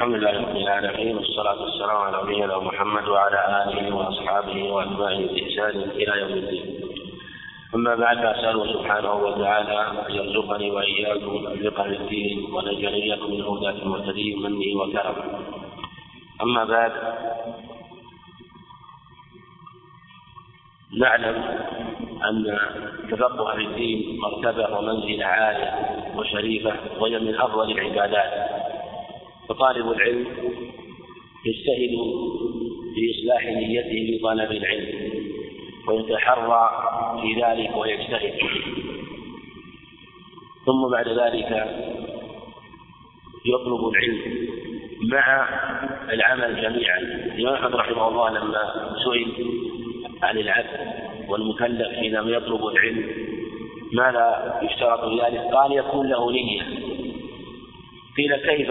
الحمد لله رب العالمين والصلاة والسلام على نبينا محمد وعلى آله وأصحابه وأتباعه بإحسان إلى يوم الدين. أما بعد فأسأله سبحانه وتعالى أن يرزقني وإياكم الفقه في الدين وأن يجعل من هداة المهتدين منه وكرمه. أما بعد نعلم أن التفقه في الدين مرتبة ومنزلة عالية وشريفة وهي من أفضل العبادات فطالب العلم يجتهد في إصلاح نيته في طلب العلم ويتحرى في ذلك ويجتهد. ثم بعد ذلك يطلب العلم مع العمل جميعا. الإمام أحمد رحمه الله لما سئل عن العبد والمكلف حينما يطلب العلم ماذا يشترط ذلك؟ قال يكون له نية. قيل كيف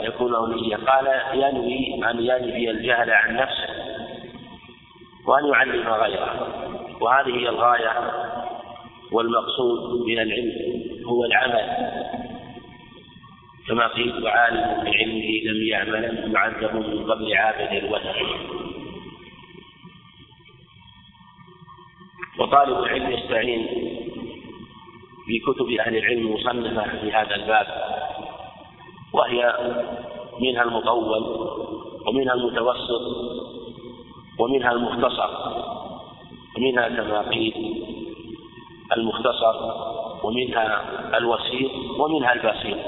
يكون نية؟ قال ينوي أن ينفي الجهل عن نفسه وأن يعلم غيره. وهذه هي الغاية والمقصود من العلم هو العمل. كما قيل وعالم بعلمه لم يعمل معذب من قبل عابد الوثن. وطالب العلم يستعين بكتب أهل العلم مصنفة في هذا الباب. وهي منها المطول ومنها المتوسط ومنها المختصر ومنها كما قيل المختصر ومنها الوسيط ومنها البسيط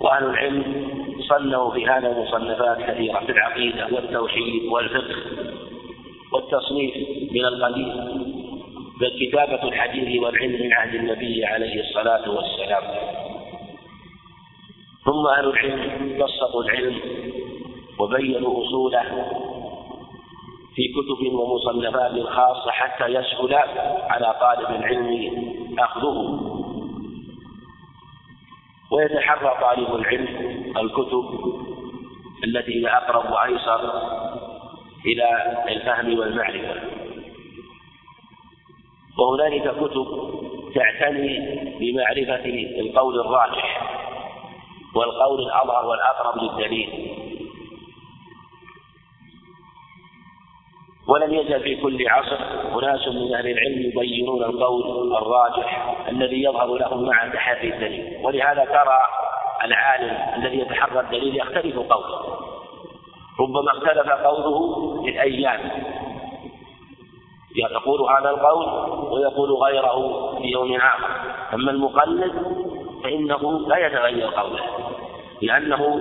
وأهل العلم صنفوا في هذا مصنفات كثيرة في العقيدة والتوحيد والفقه والتصنيف من القديم. بل كتابة الحديث والعلم من عهد النبي عليه الصلاة والسلام. ثم أهل العلم بسطوا العلم وبينوا أصوله في كتب ومصنفات خاصة حتى يسهل على طالب العلم أخذه. ويتحرى طالب العلم الكتب التي هي أقرب وأيسر إلى الفهم والمعرفة. وهنالك كتب تعتني بمعرفة القول الراجح والقول الأظهر والأقرب للدليل. ولم يزل في كل عصر أناس من أهل العلم يبينون القول الراجح الذي يظهر لهم مع تحري الدليل. ولهذا ترى العالم الذي يتحرى الدليل يختلف قوله. ربما اختلف قوله في الأيام يقول هذا القول ويقول غيره في يوم آخر. أما المقلد فإنه لا يتغير قوله لأنه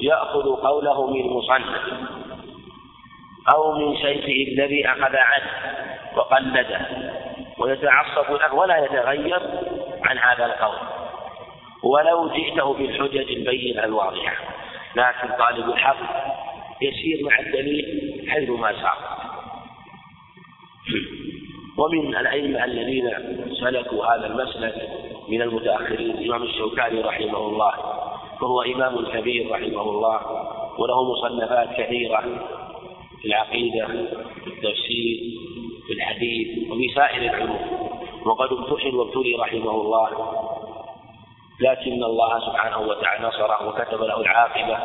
يأخذ قوله من مصنف أو من شيخه الذي أخذ عنه وقلده ويتعصب له ولا يتغير عن هذا القول. ولو جئته بالحجج البينة الواضحة لكن طالب الحق يسير مع الدليل حيث ما سار ومن الأئمة الذين سلكوا هذا المسلك من المتأخرين الإمام الشوكاني رحمه الله وهو إمام كبير رحمه الله وله مصنفات كثيرة في العقيدة في التفسير في الحديث وفي سائر العلوم وقد امتحن وابتلي رحمه الله. لكن الله سبحانه وتعالى نصره وكتب له العاقبة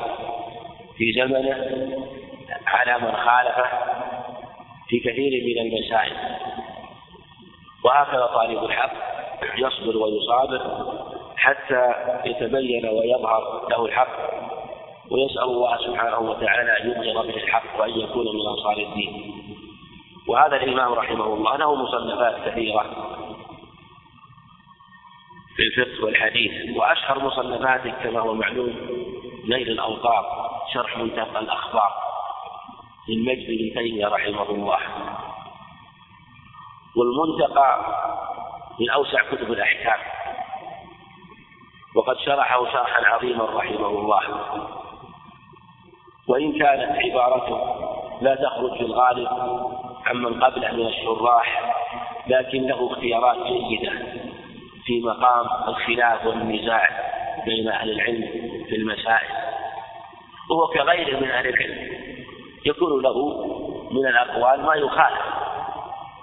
في زمنه على من خالفه في كثير من المسائل. وهكذا طالب الحق يصبر ويصابر حتى يتبين ويظهر له الحق. ويسأل الله سبحانه وتعالى أن يظهر به الحق وأن يكون من أنصار الدين. وهذا الإمام رحمه الله له مصنفات كثيرة في الفقه والحديث وأشهر مصنفاته كما هو معلوم نيل الأوطار شرح منتقى الأخبار. للمجد بن تيمية رحمه الله. والمنتقى من أوسع كتب الأحكام. وقد شرحه شرحا عظيما رحمه الله. وإن كانت عبارته لا تخرج في الغالب عمن قبله من الشراح لكن له اختيارات جيدة في مقام الخلاف والنزاع بين أهل العلم في المسائل. وهو كغيره من أهل العلم. يكون له من الأقوال ما يخالف.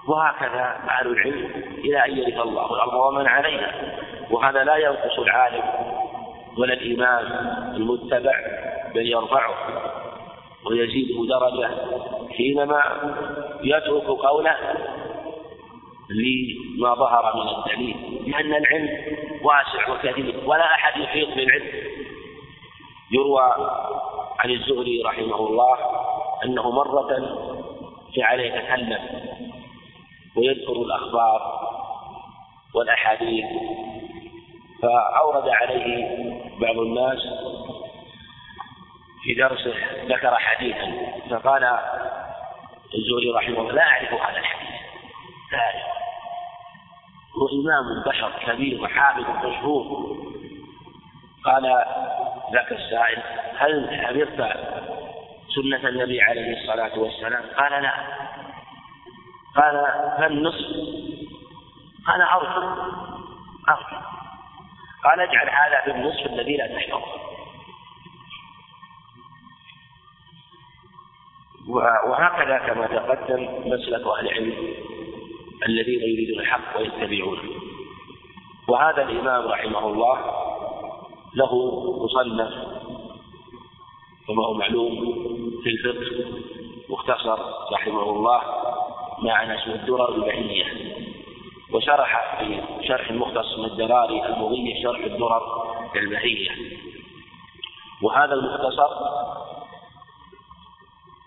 وهكذا أهل العلم إلى أن يرث الله الأرض ومن عليها. وهذا لا ينقص العالم ولا الإمام المتبع بل يرفعه ويزيده درجة حينما يترك قوله لما ظهر من الدليل. لأن العلم واسع وكثير ولا أحد يحيط بالعلم. يروى عن الزهري رحمه الله أنه مرة جعل يتكلم ويذكر الأخبار والأحاديث فأورد عليه بعض الناس في درسه ذكر حديثا فقال الزهري رحمه الله لا أعرف هذا الحديث لا أعرف. هو إمام بشر كبير وحافظ مشهور قال ذاك السائل هل حفظت سنة النبي عليه الصلاة والسلام؟ قال لا. قال فالنصف قال أرجو. أرجو. قال اجعل هذا في النصف الذي لا تحفظه وهكذا كما تقدم مسلك أهل العلم الذين يريدون الحق ويتبعونه. وهذا الإمام رحمه الله له مصنف كما هو معلوم في الفقه مختصر رحمه الله مع اسمه الدرر البهية وشرح في شرح المختص من الدراري المضي شرح الدرر البهية وهذا المختصر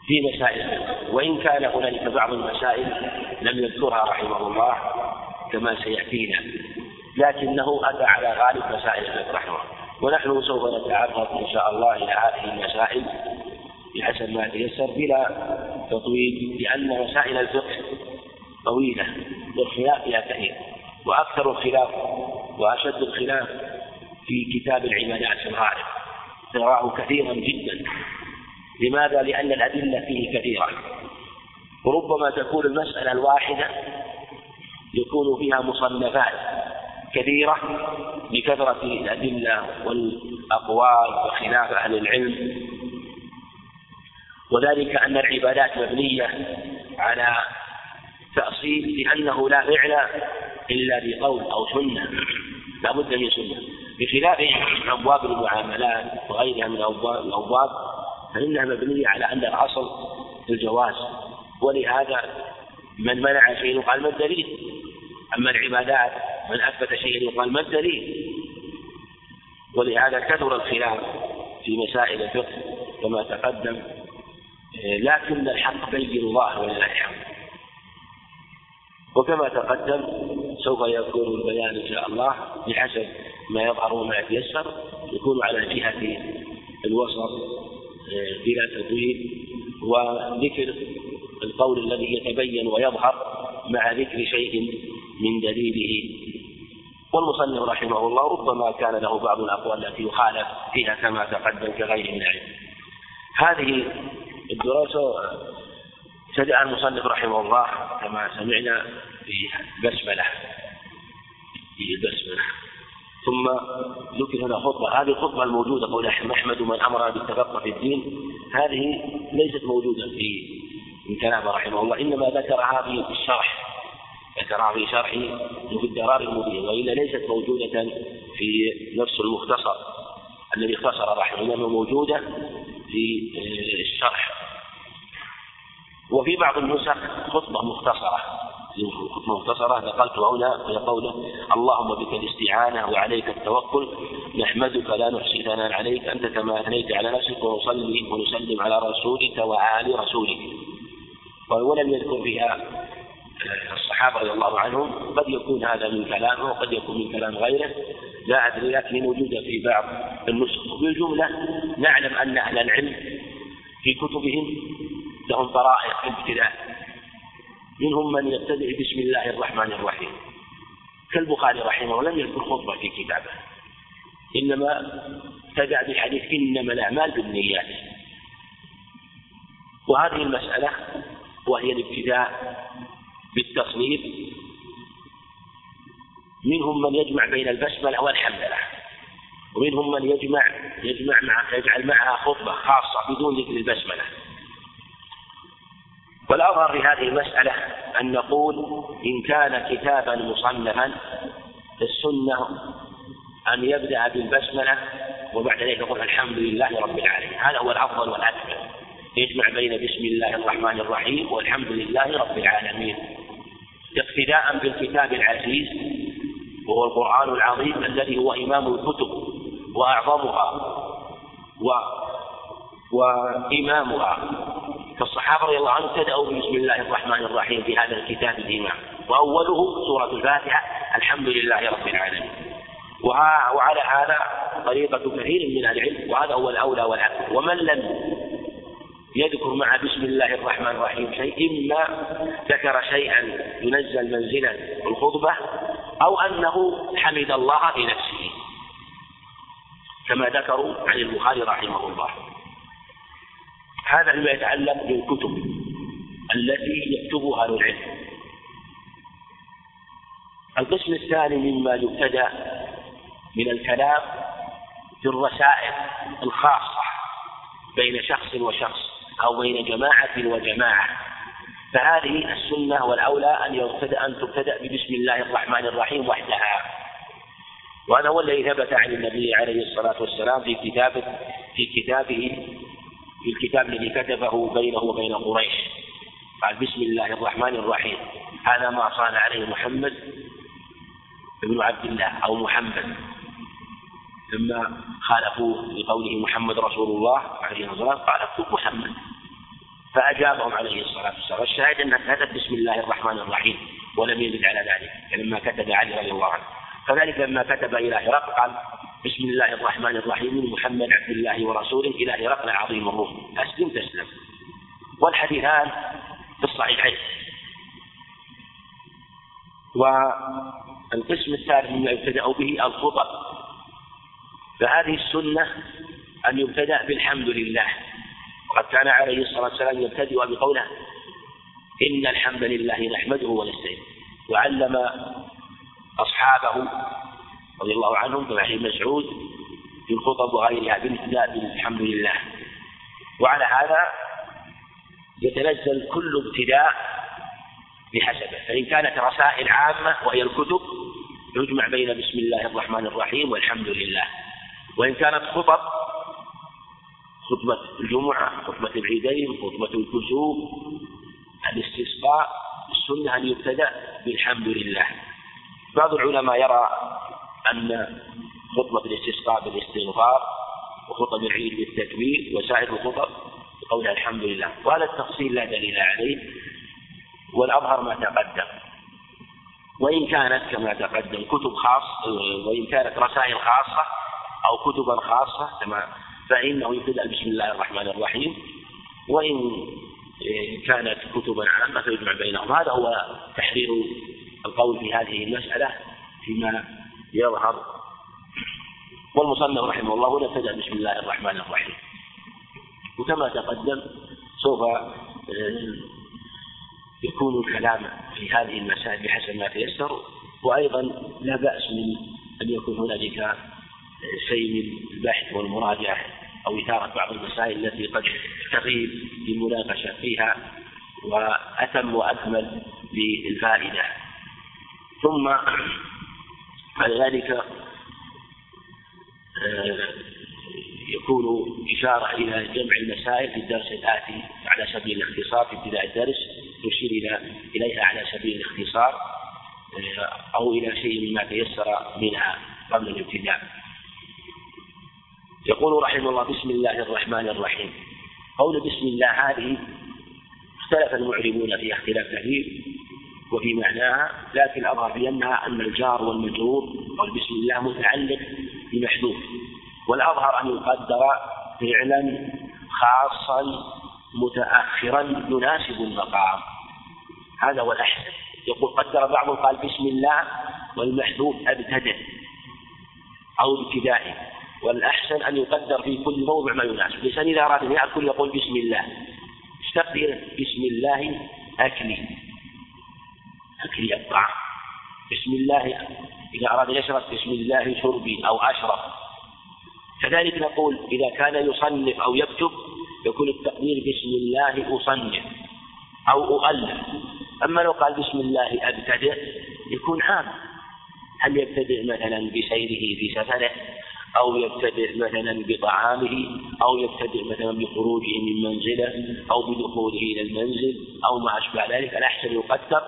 في مسائل الفقه وإن كان هنالك بعض المسائل لم يذكرها رحمه الله كما سيأتينا. لكنه أتى على غالب مسائل الفقه رحمه الله. ونحن سوف نتعرض إن شاء الله إلى هذه المسائل بحسب ما تيسر بلا تطويل لأن مسائل الفقه طويلة والخلاف فيها كثير وأكثر الخلاف وأشد الخلاف في كتاب العبادات الغالب. تراه كثيرا جدا. لماذا؟ لأن الأدلة فيه كثيرة. وربما تكون المسألة الواحدة يكون فيها مصنفات. كثيرة لكثرة الأدلة والأقوال وخلاف أهل العلم. وذلك أن العبادات مبنية على تأصيل لأنه لا فعل إلا بقول أو سنة. لا بد من سنة. بخلاف أبواب المعاملات وغيرها من الأبواب فإنها مبنية على أن الأصل الجواز. ولهذا من منع شيء يقال ما الدليل؟ أما العبادات من أثبت شيئا يقال ما الدليل؟ ولهذا كثر الخلاف في مسائل الفقه كما تقدم لكن الحق بين ظاهر ولله الحمد وكما تقدم سوف يكون البيان إن شاء الله بحسب ما يظهر وما يتيسر يكون على جهة الوسط بلا تطويل وذكر القول الذي يتبين ويظهر مع ذكر شيء من دليله. والمصنف رحمه الله ربما كان له بعض الأقوال التي يخالف فيها كما تقدم كغيره من العلم. هذه الدراسة ابتدأ المصنف رحمه الله كما سمعنا في بسملة في بسملة. ثم ذكر هنا خطبة هذه الخطبة الموجودة قول أحمد من أمر بالتفقه في الدين هذه ليست موجودة في كلامه رحمه الله إنما ذكرها في الشرح. ذكرها في شرحه في الدرار المبين وإلا ليست موجودة في نفس المختصر. الذي اختصر رحمه الله موجودة في الشرح. وفي بعض النسخ خطبة مختصرة. خطبة مختصرة نقلتها هنا وهي قوله اللهم بك الاستعانة وعليك التوكل نحمدك لا نحصي ثناء عليك أنت كما أثنيت على نفسك ونصلي ونسلم على رسولك وآل رسولك. ولم يذكر فيها الصحابة رضي الله عنهم قد يكون هذا من كلامه وقد يكون من كلام غيره. لا أدري لكن موجودة في بعض النسخ. وبالجملة نعلم أن أهل العلم في كتبهم لهم طرائق في الابتداء منهم من يبتدئ بسم الله الرحمن الرحيم. كالبخاري رحمه لم يذكر خطبة في كتابه. إنما ابتدأ بحديث إنما الأعمال بالنيات. وهذه المسألة وهي الابتداء بالتصنيف منهم من يجمع بين البسملة والحمدلة ومنهم من يجمع يجمع مع يجعل معها خطبة خاصة بدون ذكر البسملة والأظهر في هذه المسألة أن نقول إن كان كتابا مصنفا فالسنة أن يبدأ بالبسملة وبعد ذلك يقول الحمد لله رب العالمين. هذا هو الأفضل والأكمل. يجمع بين بسم الله الرحمن الرحيم والحمد لله رب العالمين. اقتداء بالكتاب العزيز وهو القرآن العظيم الذي هو إمام الكتب وأعظمها و وإمامها فالصحابة رضي الله عنهم ابتدأوا بسم الله الرحمن الرحيم في هذا الكتاب الإمام. وأوله سورة الفاتحة الحمد لله رب العالمين. وعلى هذا طريقة كثير من العلم وهذا هو الأولى والأكثر. ومن لم يذكر مع بسم الله الرحمن الرحيم شيء إما ذكر شيئا ينزل منزلا الخطبة أو أنه حمد الله لنفسه. كما ذكروا عن البخاري رحمه الله. هذا فيما يتعلق بالكتب التي يكتبها أهل العلم. القسم الثاني مما يبتدأ من الكلام في الرسائل الخاصة بين شخص وشخص. أو بين جماعة وجماعة. فهذه السنة والأولى أن يبتدأ أن تبتدأ ببسم الله الرحمن الرحيم وحدها. وهذا هو الذي ثبت عن النبي عليه الصلاة والسلام في كتابه في كتابه في الكتاب الذي كتبه بينه وبين قريش. قال بسم الله الرحمن الرحيم. هذا ما صان عليه محمد بن عبد الله أو محمد. لما خالفوه بقوله محمد رسول الله عليه الصلاة والسلام قال اكتب محمد. فأجابهم عليه الصلاة والسلام. والشاهد أنه كتب بسم الله الرحمن الرحيم ولم يزد على ذلك لما كتب علي رضي الله عنه. كذلك لما كتب إلى هرقل قال بسم الله الرحمن الرحيم محمد عبد الله ورسوله إلى هرقل عظيم الروم أسلم تسلم. والحديثان في الصحيحين. والقسم الثالث مما يبتدأ به الخطب. فهذه السنة أن يبتدأ بالحمد لله. وقد كان عليه الصلاة والسلام يبتدئ بقوله إن الحمد لله نحمده ونستعينه. وعلم أصحابه رضي الله عنهم كما حديث مسعود في الخطب وغيرها بالابتداء بالحمد لله. وعلى هذا يتنزل كل ابتداء بحسبه. فإن كانت رسائل عامة وهي الكتب يجمع بين بسم الله الرحمن الرحيم والحمد لله. وإن كانت خطب خطبة الجمعة خطبة العيدين خطبة الكسوف الاستسقاء السنة أن يبتدأ؟ بالحمد لله. بعض العلماء يرى أن خطبة الاستسقاء بالاستغفار وخطب العيد بالتكبير وسائر الخطب بقولها الحمد لله. وهذا التفصيل لا دليل عليه والأظهر ما تقدم. وإن كانت كما تقدم كتب خاص وإن كانت رسائل خاصة أو كتبا خاصة كما فإنه يبتدأ بسم الله الرحمن الرحيم. وإن كانت كتبا عامة فيجمع بينهم. هذا هو تحرير القول في هذه المسألة فيما يظهر. والمصنف رحمه الله هنا ابتدأ بسم الله الرحمن الرحيم. وكما تقدم سوف آه، يكون الكلام في هذه المسائل بحسب ما تيسر. وأيضا لا بأس من أن يكون هنالك من البحث والمراجعة أو إثارة بعض المسائل التي قد تغيب للمناقشة فيها وأتم وأكمل للفائدة ثم بعد ذلك آه، يكون إشارة إلى جمع المسائل في الدرس الآتي على سبيل الاختصار في ابتداء الدرس نشير إلى إليها على سبيل الاختصار آه، أو إلى شيء مما تيسر منها قبل الابتداء. يقول رحمه الله بسم الله الرحمن الرحيم. قول بسم الله هذه اختلف المعربون فيها اختلاف كثير وفي معناها لكن أظهر بأنها أن الجار والمجرور قول بسم الله متعلق بمحذوف. والأظهر أن يقدر فعلا خاصا متأخرا يناسب المقام. هذا هو الأحسن. يقول قدر بعضهم قال بسم الله والمحذوف أبتدأ أو ابتدائي والأحسن أن يقدر في كل موضع ما يناسب. الإنسان إذا أراد أن يأكل يقول بسم الله. استقدر بسم الله أكلي. أكلي الطعام بسم الله. إذا أراد أن يشرب بسم الله شربي أو أشرب. كذلك نقول إذا كان يصنف أو يكتب يكون التقدير بسم الله أصنف أو أؤلف. أما لو قال بسم الله أبتدئ يكون عام. هل يبتدئ مثلا بسيره في سفره أو يبتدئ مثلا بطعامه أو يبتدئ مثلا بخروجه من منزله أو بدخوله إلى المنزل أو ما أشبه ذلك. الأحسن يقدر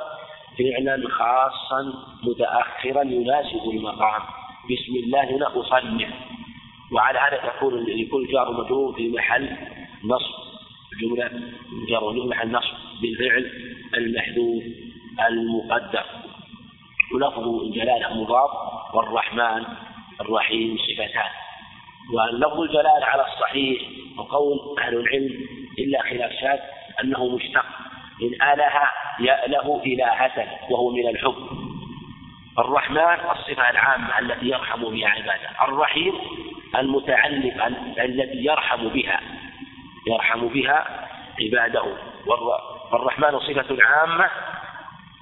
فعلا خاصا متأخرا يناسب المقام بسم الله هنا أصنف. وعلى هذا تكون يكون جار مجرور في محل نصب. جملة جار في محل نصب بالفعل المحذوف المقدر. ولفظ الجلالة مضاف والرحمن الرحيم صفتان. ولفظ الجلالة على الصحيح وقول أهل العلم إلا خلاف شاذ أنه مشتق. من آله يأله إلهة وهو من الحب. الرحمن الصفة العامة التي يرحم بها عباده. الرحيم المتعلق التي يرحم بها. يرحم بها عباده. والرحمن صفة عامة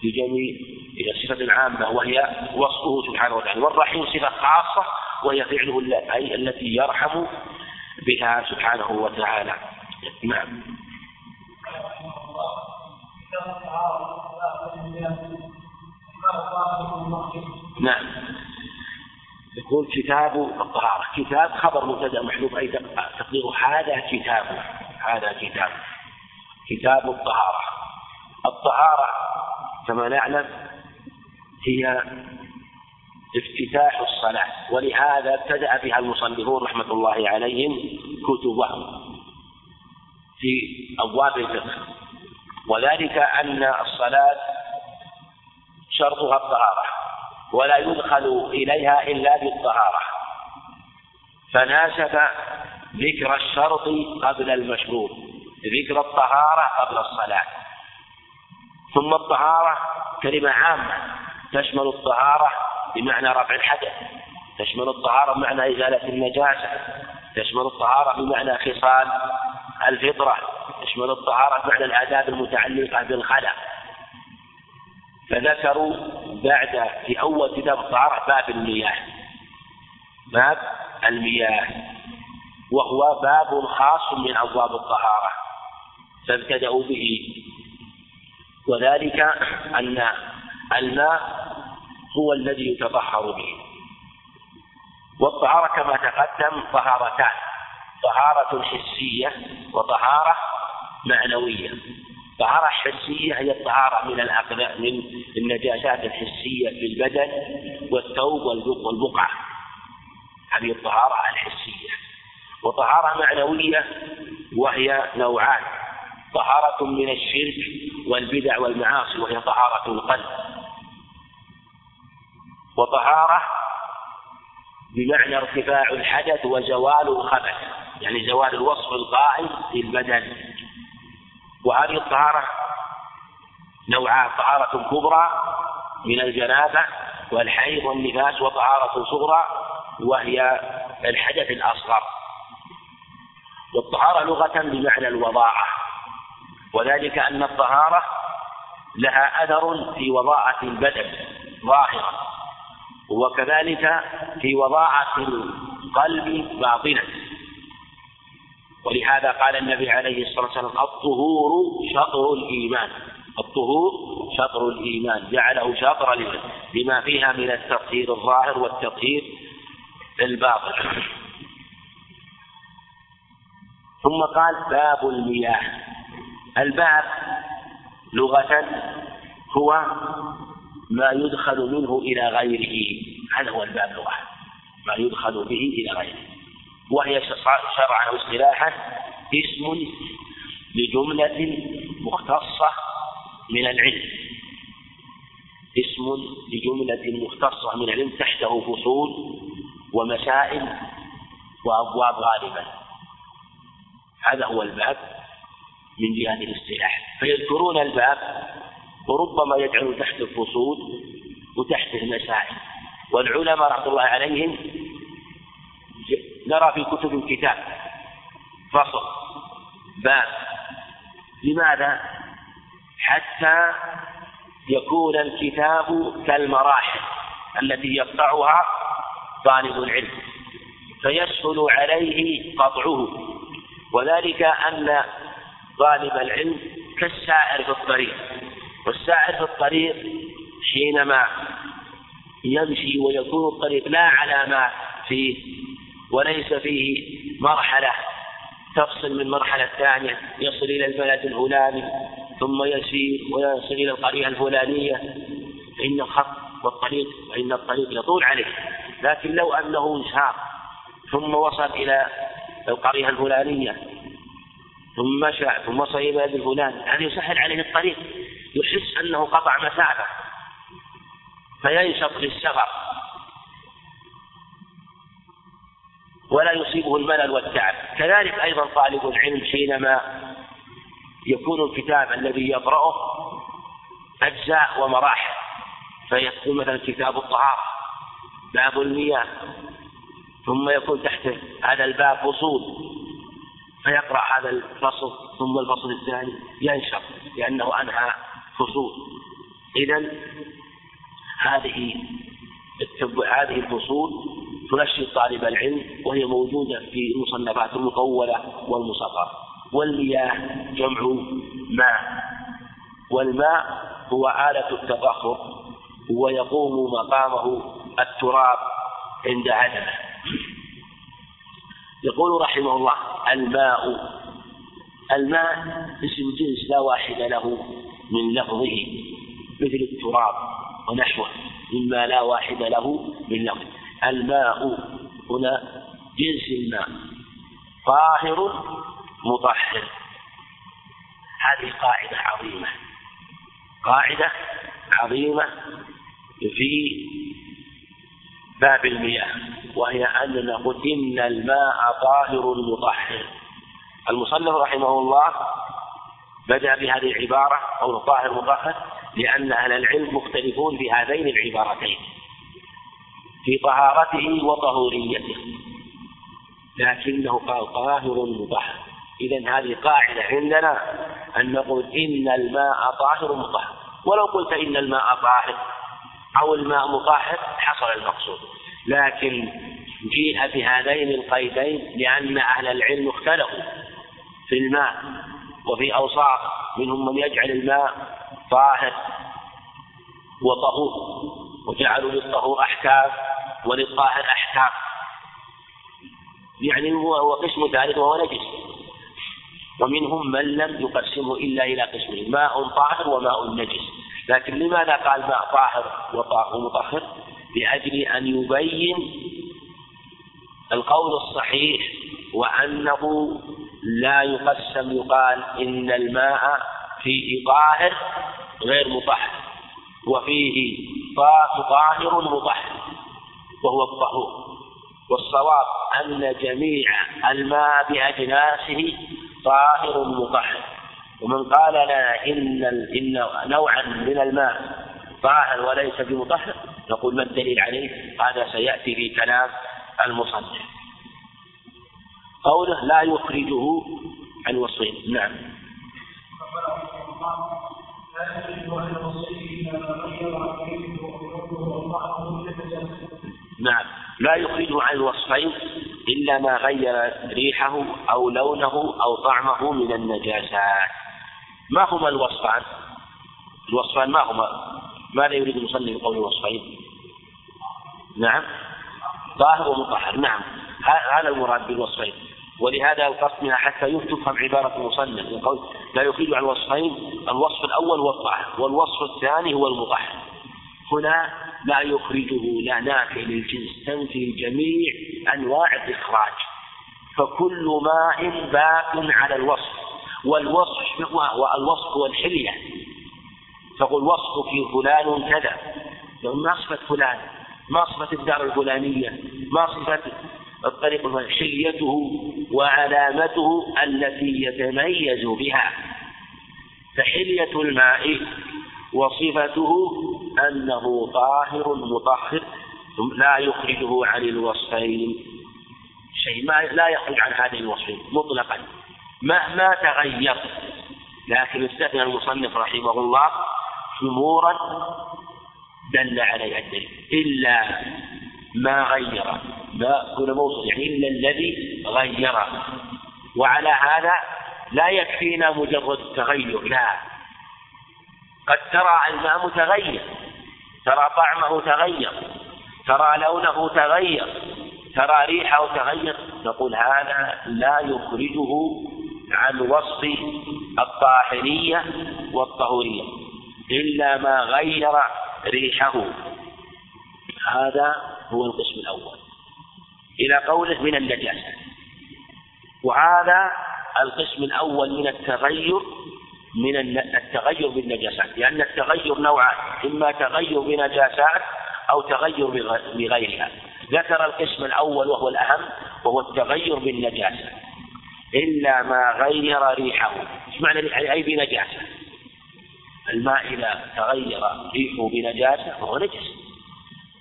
لجميع هي صفة عامة وهي وصفه سبحانه وتعالى والرحيم صفة خاصة وهي فعله أي التي يرحم بها سبحانه وتعالى. نعم. نعم. يقول كتاب الطهارة. كتاب خبر مبتدأ محذوف أي تقدير هذا كتاب هذا كتاب. كتاب الطهارة. الطهارة كما نعلم هي افتتاح الصلاة ولهذا ابتدأ بها المصنفون رحمة الله عليهم كتبهم في أبواب الفقه. وذلك أن الصلاة شرطها الطهارة ولا يدخل إليها إلا بالطهارة. فناسب ذكر الشرط قبل المشروط ذكر الطهارة قبل الصلاة. ثم الطهارة كلمة عامة تشمل الطهارة بمعنى رفع الحدث تشمل الطهارة بمعنى إزالة النجاسة تشمل الطهارة بمعنى خصال الفطرة تشمل الطهارة بمعنى الآداب المتعلقة بالخلق فذكروا بعد في أول كتاب الطهارة باب المياه. باب المياه. وهو باب خاص من أبواب الطهارة. فابتدأوا به. وذلك أن الماء هو الذي يتطهر به. والطهارة كما تقدم طهارتان طهارة حسية وطهارة معنوية. الطهارة الحسية هي الطهارة من الأقداء من النجاسات الحسية في البدن والثوب والبقعة. هذه الطهارة الحسية. وطهارة معنوية وهي نوعان طهارة من الشرك والبدع والمعاصي وهي طهارة القلب. وطهارة بمعنى ارتفاع الحدث وزوال الخبث يعني زوال الوصف القائم في البدن. وهذه الطهارة نوعان طهارة كبرى من الجنابة والحيض والنفاس وطهارة صغرى وهي الحدث الأصغر. والطهارة لغة بمعنى الوضاعة وذلك أن الطهارة لها أثر في وضاعة البدن ظاهرا. وكذلك في وضاعة القلب باطنا. ولهذا قال النبي عليه الصلاة والسلام الطهور شطر الإيمان. الطهور شطر الإيمان. جعله شطرا لما فيها من التطهير الظاهر والتطهير الباطن. ثم قال باب المياه. الباب لغة هو ما يدخل منه إلى غيره. هذا هو الباب لغة ما يدخل به إلى غيره. وهي شرعا واصطلاحا اسم لجملة مختصة من العلم. اسم لجملة مختصة من العلم تحته فصول ومسائل وأبواب غالبا. هذا هو الباب من جهة الاصطلاح. فيذكرون الباب وربما يجعل تحت الفصول وتحته المسائل والعلماء رحمة الله عليهم نرى في كتب الكتاب فصل باب لماذا؟ حتى يكون الكتاب كالمراحل التي يقطعها طالب العلم فيسهل عليه قطعه. وذلك أن طالب العلم كالسائر في الطريق. والسائر في الطريق حينما يمشي ويكون الطريق لا علامات فيه وليس فيه مرحلة تفصل من مرحلة ثانية يصل إلى البلد الفلاني ثم يسير ويصل إلى القرية الفلانية. فإن الخط والطريق فإن الطريق يطول عليه لكن لو أنه سار ثم وصل إلى القرية الفلانية ثم مشى ثم وصل إلى البلد الفلاني هذا يسهل عليه الطريق. يحس أنه قطع مسافة فينشط للسفر. ولا يصيبه الملل والتعب. كذلك أيضا طالب العلم حينما يكون الكتاب الذي يقرأه أجزاء ومراحل. فيكون مثلا كتاب الطهارة باب المياه ثم يكون تحت هذا الباب فصول. فيقرأ هذا الفصل ثم الفصل الثاني ينشر لأنه أنهى فصول إذا هذه هذه الفصول تنشط طالب العلم وهي موجودة في المصنفات المطولة والمصغرة. والمياه جمع ماء. والماء هو آلة التبخر ويقوم مقامه التراب عند عدمه. يقول رحمه الله الماء. الماء اسم جنس لا واحد له. من لفظه مثل التراب ونحوه مما لا واحد له من لفظ. الماء هنا جنس الماء طاهر مطهر. هذه قاعدة عظيمة قاعدة عظيمة في باب المياه وهي أن نقول إن الماء طاهر مطهر. المصنف رحمه الله بدأ بهذه العبارة أو طاهر مطهر لأن أهل العلم مختلفون في هذين العبارتين في طهارته وطهوريته لكنه قال طاهر مطهر. إذا هذه قاعدة عندنا أن نقول إن الماء طاهر مطهر. ولو قلت إن الماء طاهر أو الماء مطهر حصل المقصود. لكن جيء بهذين القيدين لأن أهل العلم اختلفوا في الماء. وفي أوصاف منهم من يجعل الماء طاهر وطهور وجعلوا للطهور أحكام وللطاهر أحكام. يعني هو قسم ثالث وهو نجس. ومنهم من لم يقسمه إلا إلى قسمين ماء طاهر وماء نجس. لكن لماذا قال ماء طاهر ومطهر؟ لأجل أن يبين القول الصحيح وأنه لا يقسم يقال إن الماء فيه طاهر غير مطهر وفيه طاهر مطهر وهو الطهور. والصواب أن جميع الماء بأجناسه طاهر مطهر. ومن قال لنا إن إن نوعا من الماء طاهر وليس بمطهر نقول ما الدليل عليه؟ هذا سيأتي في كلام المصنف. قوله لا يخرجه عن وصفه نعم. نعم. لا يخرجه عن الوصفين إلا ما غير ريحه أو لونه أو طعمه من النجاسات ما هما الوصفان؟ الوصفان ما هما؟ ماذا يريد المصلي بقول الوصفين؟ نعم. طاهر ومطهر. نعم. هذا المراد بالوصفين. ولهذا القصد حتى تفهم عبارة المصنف يقول لا يخرج عن وصفين الوصف الأول هو الطهر والوصف الثاني هو المطهر. هنا لا يخرجه لا نافع للجنس تنفي جميع أنواع الإخراج. فكل ماء باق على الوصف والوصف والوصف هو الحلية. تقول وصفك فلان كذا. ما صفة فلان ما صفة الدار الفلانية ما صفة الطريق حليته وعلامته التي يتميز بها. فحلية الماء وصفته أنه طاهر مطهر لا يخرجه عن الوصفين. شيء ما لا يخرج عن هذه الوصفين مطلقا مهما تغير. لكن استثنى المصنف رحمه الله أمورا دل عليها الدليل إلا ما غير. ما هنا موصل يعني إلا الذي غير. وعلى هذا لا يكفينا مجرد التغير لا. قد ترى الماء متغير ترى طعمه تغير ترى لونه تغير ترى ريحه تغير. نقول هذا لا يخرجه عن وصف الطاهرية والطهورية إلا ما غير ريحه. هذا هو القسم الأول. إلى قوله من النجاسة وهذا القسم الأول من التغير من التغير بالنجاسات. لأن التغير نوعان إما تغير بنجاسات أو تغير بغيرها. ذكر القسم الأول وهو الأهم وهو التغير بالنجاسة. إلا ما غير ريحه. إيش معنى أي بنجاسة؟ الماء إذا تغير ريحه بنجاسة فهو نجس.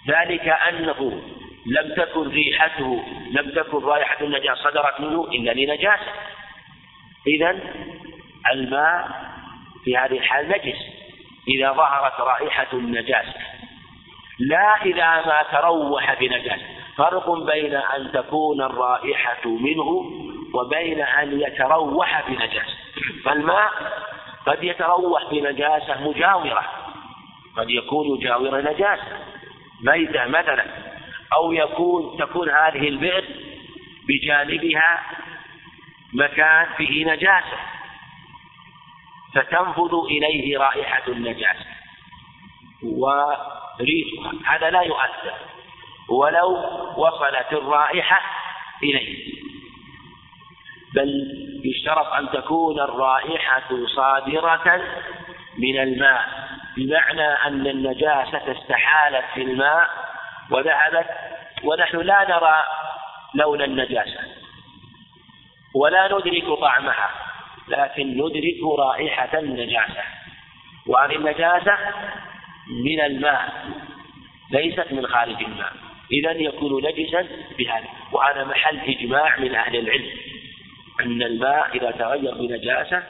ذلك أنه لم تكن ريحته لم تكن رائحة النجاسة صدرت منه إلا لنجاسة إذا الماء في هذه الحال نجس. إذا ظهرت رائحة النجاسة لا إذا ما تروح بنجاسة فرق بين أن تكون الرائحة منه وبين أن يتروح بنجاسة فالماء قد يتروح بنجاسة مجاورة. قد يكون يجاور نجاسة ميتة مثلا. أو يكون تكون هذه البئر بجانبها مكان فيه نجاسة. فتنفذ إليه رائحة النجاسة. وريحها هذا لا يؤثر. ولو وصلت الرائحة إليه. بل يشترط أن تكون الرائحة صادرة من الماء. بمعنى أن النجاسة استحالت في الماء وذهبت ونحن لا نرى لون النجاسة ولا ندرك طعمها لكن ندرك رائحة النجاسة. وهذه النجاسة من الماء ليست من خارج الماء. إذا يكون نجسا بهذا. وهذا محل إجماع من أهل العلم. أن الماء إذا تغير بنجاسة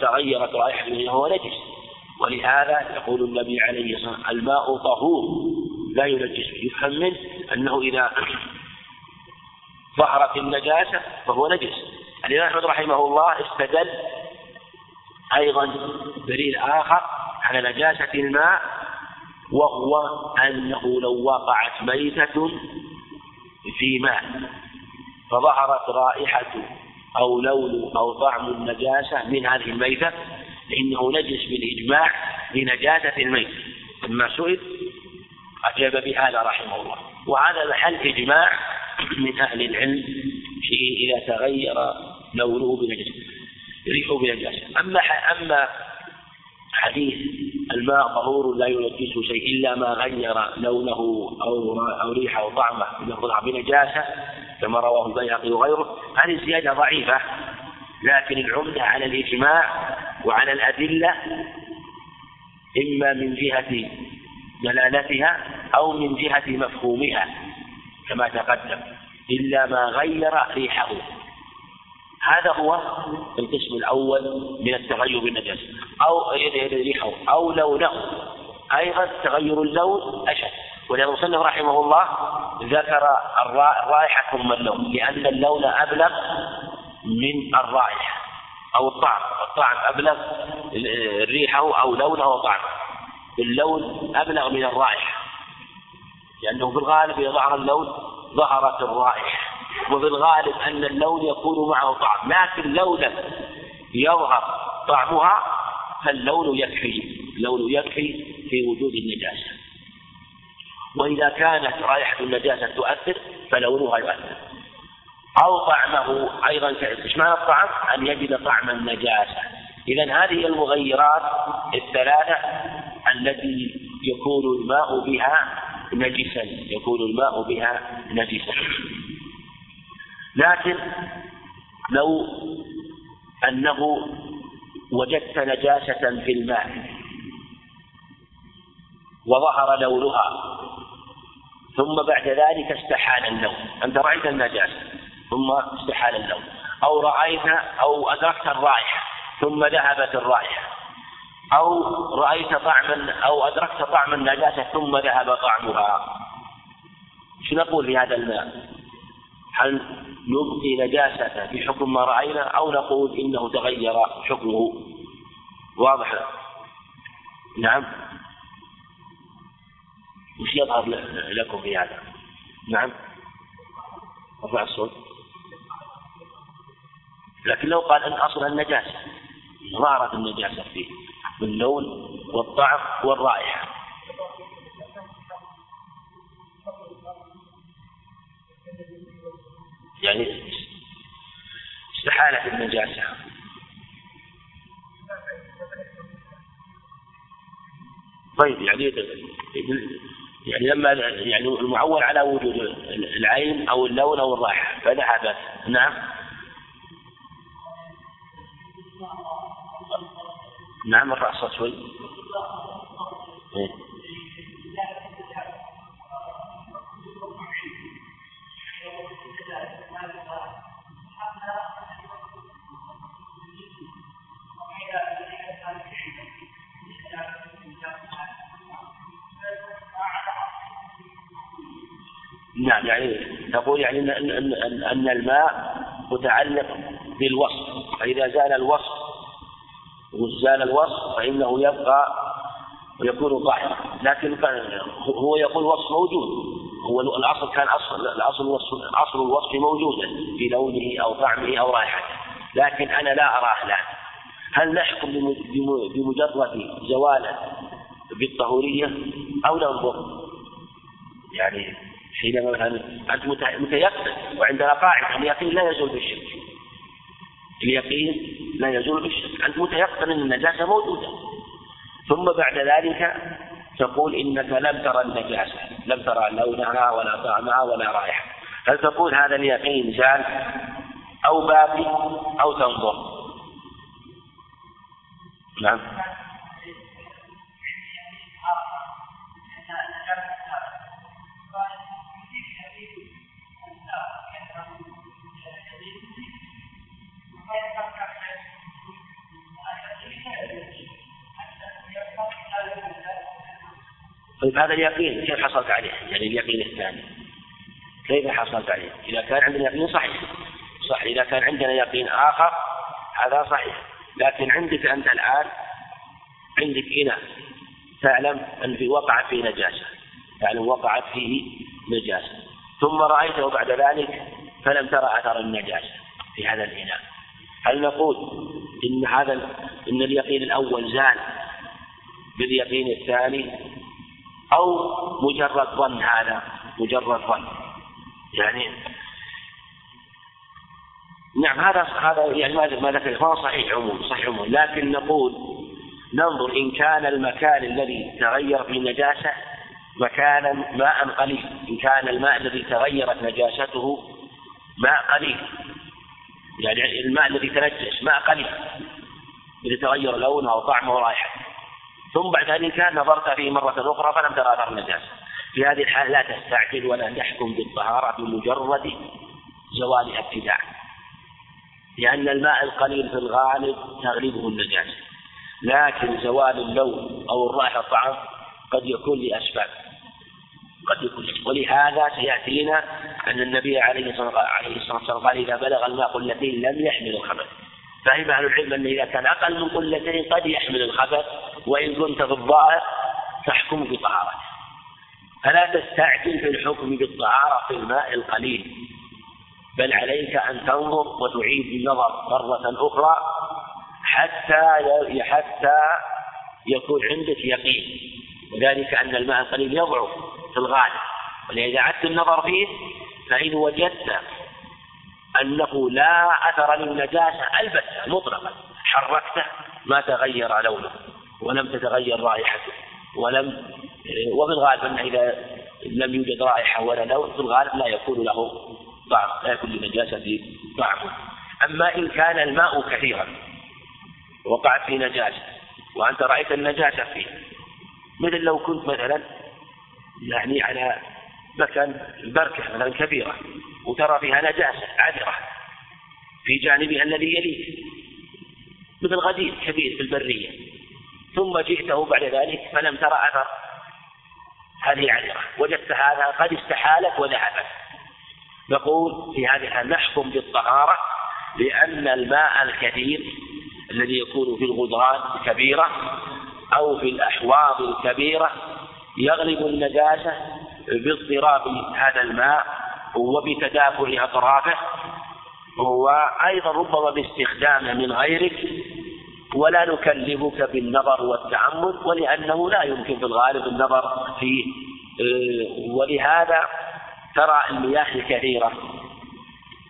تغيرت رائحة منه هو نجس. ولهذا يقول النبي عليه الصلاة والسلام الماء طهور. لا ينجس. يفهم منه أنه إذا ظهرت النجاسة فهو نجس. الإمام أحمد رحمه الله استدل أيضا دليل آخر على نجاسة الماء وهو أنه لو وقعت ميتة في ماء فظهرت رائحة أو لون أو طعم النجاسة من هذه الميتة فإنه نجس بالإجماع لنجاسة الميت. لما سئل أجاب بهذا رحمه الله. وهذا محل إجماع من أهل العلم في إذا تغير لونه بنجاسة ريحه بنجاسة أما أما حديث الماء طهور لا ينجسه شيء إلا ما غير لونه أو أو ريحه أو طعمه بنجاسة كما رواه البيهقي وغيره هذه زيادة ضعيفة. لكن العمدة على الإجماع وعلى الأدلة إما من جهة دلالتها أو من جهة مفهومها كما تقدم إلا ما غير ريحه. هذا هو القسم الأول من التغير بالنجاسة أو ريحه أو لونه. أيضا تغير اللون أشد. ولأن المصنف رحمه الله ذكر الرائحة ثم اللون لأن اللون أبلغ من الرائحة أو الطعم. الطعم أبلغ ريحه أو لونه وطعمه اللون أبلغ من الرائحة. لأنه في الغالب إذا ظهر اللون ظهرت الرائحة. وفي الغالب أن اللون يكون معه طعم. لكن لو لم يظهر طعمها فاللون يكفي اللون يكفي في وجود النجاسة. وإذا كانت رائحة النجاسة تؤثر فلونها يؤثر. أو طعمه أيضا إيش معنى الطعم؟ أن يجد طعم النجاسة. إذا هذه المغيرات الثلاثة التي يكون الماء بها نجسا يكون الماء بها نجسا. لكن لو أنه وجدت نجاسة في الماء وظهر لونها ثم بعد ذلك استحال اللون. أنت رأيت النجاسة ثم استحال اللون. أو رأيت أو أدركت الرائحة ثم ذهبت الرائحة. أو رأيت طعما أو أدركت طعم النجاسة ثم ذهب طعمها. شو نقول في هذا الماء؟ هل نبقي نجاسته في حكم ما رأينا أو نقول إنه تغير حكمه؟ واضح؟ نعم. وش يظهر لكم في هذا؟ نعم. رفع الصوت. لكن لو قال أن أصل النجاسة ظهرت النجاسة فيه. باللون والطعم والرائحة. يعني استحالت النجاسة طيب يعني يعني لما يعني المعول على وجود العين أو اللون أو الرائحة فذهبت نعم. نعم الرأس شوي إيه. نعم يعني تقول يعني ان ان أن الماء متعلق بالوصف فإذا زال الوصف وزال الوصف فإنه يبقى ويكون ضعيفا لكن هو يقول وصف موجود. هو الأصل كان أصل الأصل الوصف أصل الوصف موجودا في لونه أو طعمه أو رائحته. لكن أنا لا أراه الآن. هل نحكم بمجرد زواله بالطهورية أو ننظر يعني حينما مثلا أنت متيقن وعندنا قاعدة اليقين لا يزول بالشك. اليقين لا يزول بالشك. أنت متيقن أن النجاسة موجودة. ثم بعد ذلك تقول إنك لم ترى النجاسة. لم ترى لونها ولا طعمها ولا رائحة. هل تقول هذا اليقين زال أو باقي أو تنظر؟ نعم. طيب هذا اليقين كيف حصلت عليه؟ يعني اليقين الثاني. كيف حصلت عليه؟ إذا كان عندنا يقين صحيح. صح إذا كان عندنا يقين آخر هذا صحيح. لكن عندك أنت الآن عندك إناء تعلم أن في وقعت فيه نجاسة. تعلم وقعت فيه نجاسة. ثم رأيته بعد ذلك فلم ترى أثر النجاسة في هذا الإناء. هل نقول إن هذا إن اليقين الأول زال باليقين الثاني؟ أو مجرد ظن هذا مجرد ظن يعني نعم هذا هذا يعني ما ذكر ما صحيح عموم صحيح عموم لكن نقول ننظر إن كان المكان الذي تغير فيه النجاسة مكانا ماء قليل. إن كان الماء الذي تغيرت نجاسته ماء قليل. يعني الماء الذي تنجس ماء قليل. الذي تغير لونه وطعمه ورائحته ثم بعد ذلك نظرت فيه مرة أخرى فلم ترى أثر النجاسة في هذه الحالة لا تستعجل ولا تحكم بالطهارة بمجرد زوال ابتداء لأن الماء القليل في الغالب تغلبه النجاسة لكن زوال اللون أو الرائحة الطعام قد يكون لأسباب. قد يكون ولهذا سيأتينا أن النبي عليه الصلاة والسلام قال إذا بلغ الماء قلتين لم يحمل الخبث فهم أهل العلم أن إذا كان أقل من قلتين قد يحمل الخبث وإن كنت في الظاهر تحكم بطهارته. فلا تستعجل في الحكم بالطهارة في الماء القليل. بل عليك أن تنظر وتعيد النظر مرة أخرى حتى حتى يكون عندك يقين. وذلك أن الماء القليل يضعف في الغالب. ولذا عدت النظر فيه فإن وجدت أنه لا أثر للنجاسة البتة مطلقا. حركته ما تغير لونه ولم تتغير رائحته ولم وفي الغالب أنه إذا لم يوجد رائحة ولا لون في الغالب لا يكون له طعم لا يكون للنجاسة طعم. أما إن كان الماء كثيرا وقعت في نجاسة وأنت رأيت النجاسة فيه مثل لو كنت مثلا يعني على مكان بركة مثلا كبيرة وترى فيها نجاسة عذرة في جانبها الذي يليك مثل غدير كبير في البرية. ثم جئته بعد ذلك فلم ترى أثر. هذه عذرة وجدت هذا قد استحالت وذهبت. نقول في هذه نحكم بالطهارة لأن الماء الكثير الذي يكون في الغدران الكبيرة أو في الأحواض الكبيرة يغلب النجاسة باضطراب هذا الماء وبتدافع أطرافه وأيضا ربما باستخدامه من غيرك ولا نكلفك بالنظر والتعمد ولأنه لا يمكن في الغالب النظر فيه. ولهذا ترى المياه الكثيرة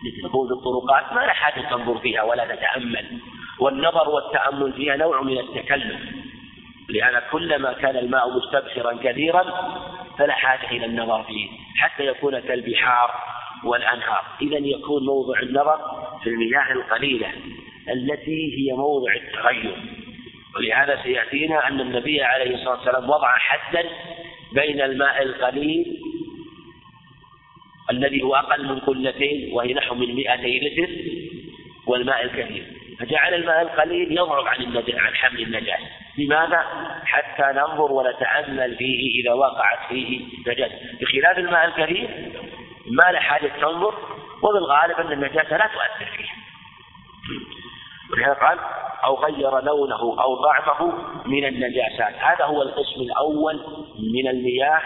التي تكون في الطرقات ما حاجة تنظر فيها ولا تتأمل. والنظر والتأمل فيها نوع من التكلف لهذا كلما كان الماء مستبشرا كثيرا فلا حاجة إلى النظر فيه حتى يكون كالبحار والأنهار. إذا يكون موضع النظر في المياه القليلة التي هي موضع التغير. ولهذا سيأتينا أن النبي عليه الصلاة والسلام وضع حدا بين الماء القليل الذي هو أقل من قلتين وهي نحو من 200 لتر والماء الكثير. فجعل الماء القليل يضرب عن عن حمل النجاسة لماذا؟ حتى ننظر ونتأمل فيه إذا وقعت فيه نجاسة بخلاف الماء الكثير ما له حاجة تنظر وبالغالب أن النجاسة لا تؤثر فيه ولهذا قال أو غير لونه أو طعمه من النجاسات. هذا هو القسم الأول من المياه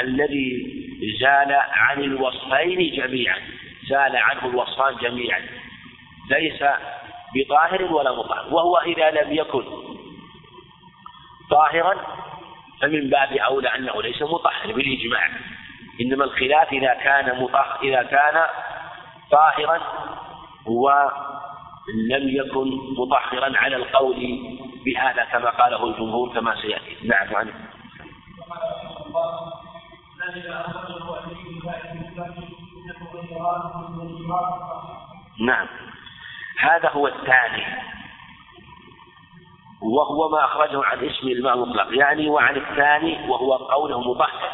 الذي زال عن الوصفين جميعا. زال عنه الوصفان جميعا. ليس بطاهر ولا مطهر وهو إذا لم يكن طاهرا فمن باب أولى أنه ليس مطهر بالإجماع. إنما الخلاف إذا كان مطهر إذا كان طاهرا ولم يكن مطهرا على القول بهذا كما قاله الجمهور كما سيأتي. نعم عنه نعم. هذا هو الثاني. وهو ما أخرجه عن اسم الماء المطلق. يعني وعن الثاني وهو قوله مطهر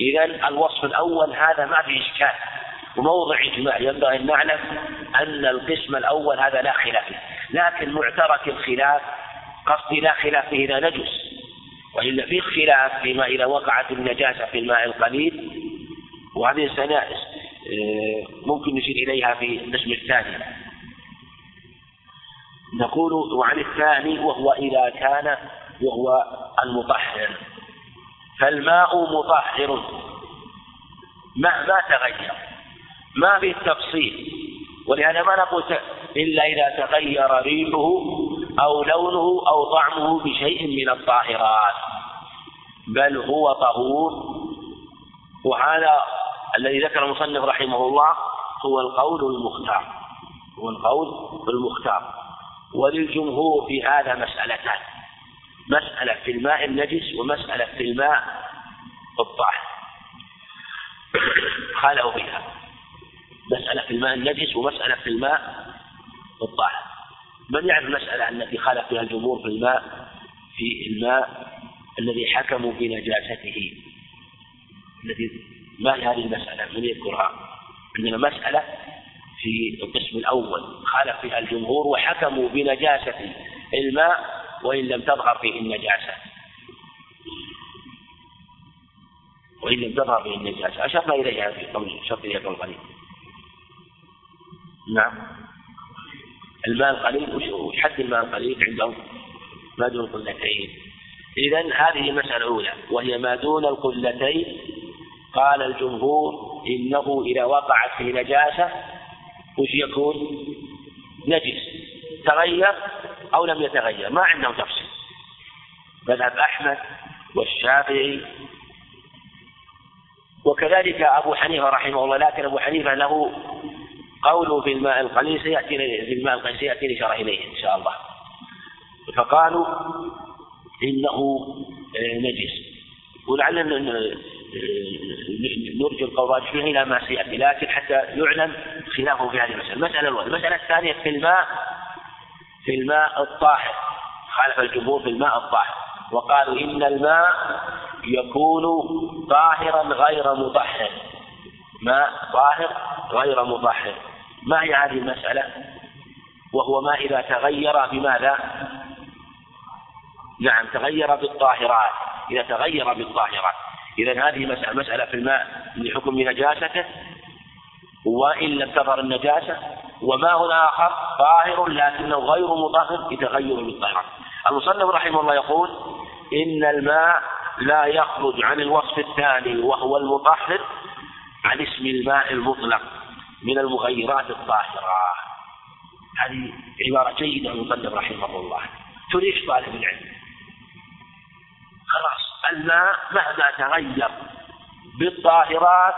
إذا الوصف الأول هذا ما في إشكال. وموضع إجماع. ينبغي أن نعلم أن القسم الأول هذا لا خلاف فيه. لكن معترك الخلاف قصدي لا خلاف فيه إذا نجس وإلا في خلاف فيما إذا وقعت النجاسة في الماء القليل. وهذه سنة ممكن نشير إليها في القسم الثاني. نقول وعن الثاني وهو إذا كان وهو المطهر. فالماء مطهر. مهما تغير. ما في التفصيل ولهذا ما نقول إلا إذا تغير ريحه أو لونه أو طعمه بشيء من الطاهرات. بل هو طهور. وهذا الذي ذكر المصنف رحمه الله هو القول المختار. هو القول المختار. وللجمهور في هذا مسألتان. مسألة في الماء النجس ومسألة في الماء الطاهر خالوا فيها. مسألة في الماء النجس ومسألة في الماء الطاهر من يعرف المسألة التي خالف فيها الجمهور في الماء في الماء الذي حكموا بنجاسته؟ الذي ما هي هذه المسألة؟ من يذكرها؟ عندنا مسألة في القسم الأول خالف فيها الجمهور وحكموا بنجاسة الماء وإن لم تظهر فيه النجاسة. وإن لم تظهر فيه النجاسة. أشرنا إليها في قول شرط إليها القليل نعم. الماء القليل وش حد الماء القليل عندهم؟ ما دون القلتين إذا هذه المسألة الأولى وهي ما دون القلتين. قال الجمهور إنه إذا وقعت في نجاسة وش يكون؟ نجس تغير أو لم يتغير. ما عندهم تفصيل. مذهب أحمد والشافعي. وكذلك أبو حنيفة رحمه الله. لكن أبو حنيفة له قوله في الماء القليل سيأتي في الماء القليل سيأتي الإشارة إليه إن شاء الله. فقالوا إنه نجس. ولعلنا نرجو القول الراجح فيه إلى ما سيأتي لكن حتى يعلم خلافه في هذه المسألة. المسألة الأولى المسألة الثانية في الماء في الماء الطاهر. خالف الجمهور في الماء الطاهر. وقالوا إن الماء يكون طاهرا غير مطهر. ماء طاهر غير مطهر. ما هي هذه المسألة؟ وهو ما إذا تغير بماذا؟ نعم تغير بالطاهرات. إذا تغير بالطاهرات. إذا هذه مسألة مسألة في الماء لحكم نجاسته وإن لم تظهر النجاسة وماء آخر طاهر لكنه غير مطهر بتغير بالطهارات المصنف رحمه الله يقول إن الماء لا يخرج عن الوصف الثاني وهو المطهر عن اسم الماء المطلق من المغيرات الطاهرة. هذه عبارة جيدة المصنف رحمه الله. تريح طالب العلم؟ خلاص الماء مهما تغير بالطاهرات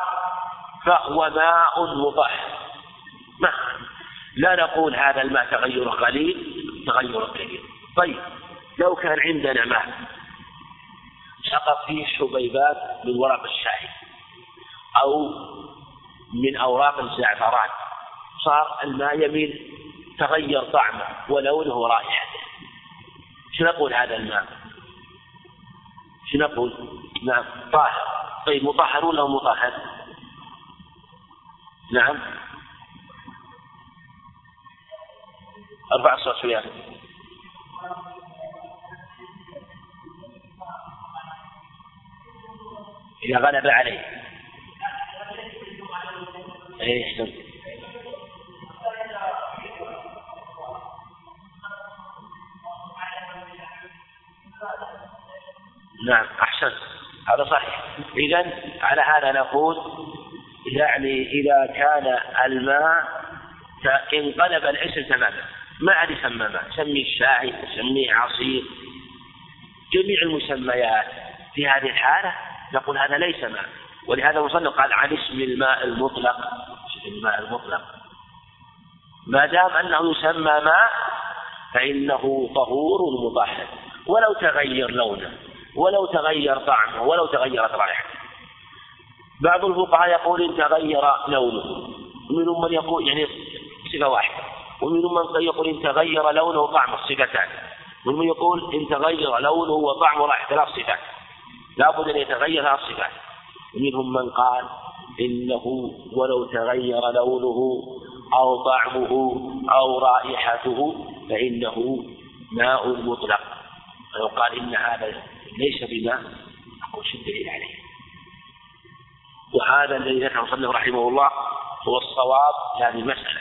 فهو ماء مطهر. ما لا نقول هذا الماء تغيره قليل تغيره كبير. طيب لو كان عندنا ماء سقط فيه حبيبات من ورق الشاي أو من أوراق الزعفران صار الماء يميل تغير طعمه ولونه ورائحته شو نقول هذا الماء؟ شو نقول؟ نعم طاهر. طيب مطهر ولا مطهر نعم. ارفع الصوت شوية إذا غلب عليه. إيه احسن نعم أحسن هذا صحيح. إذا على هذا نقول يعني إذا كان الماء انقلب الاسم تماما. ما عاد يسمى ماء. سمي الشاي سميه عصير. جميع المسميات في هذه الحالة نقول هذا ليس ماء. ولهذا المصنف قال عن اسم الماء المطلق. اسم الماء المطلق. ما دام أنه يسمى ماء فإنه طهور مطهر. ولو تغير لونه. ولو تغير طعمه ولو تغيرت رائحته بعض الفقهاء يقول إن تغير لونه. ومنهم من يقول يعني صفة واحدة. ومنهم من يقول إن تغير لونه وطعمه صفتان ومنهم يقول إن تغير لونه وطعمه رائحته ثلاث صفات لابد أن يتغير ثلاث صفات ومنهم من قال إنه ولو تغير لونه أو طعمه أو رائحته فإنه ماء مطلق. فلو قال إن هذا ليس بماء أقول شو الدليل عليه. وهذا الذي ذكره المصنف رحمه الله هو الصواب في هذه المسألة.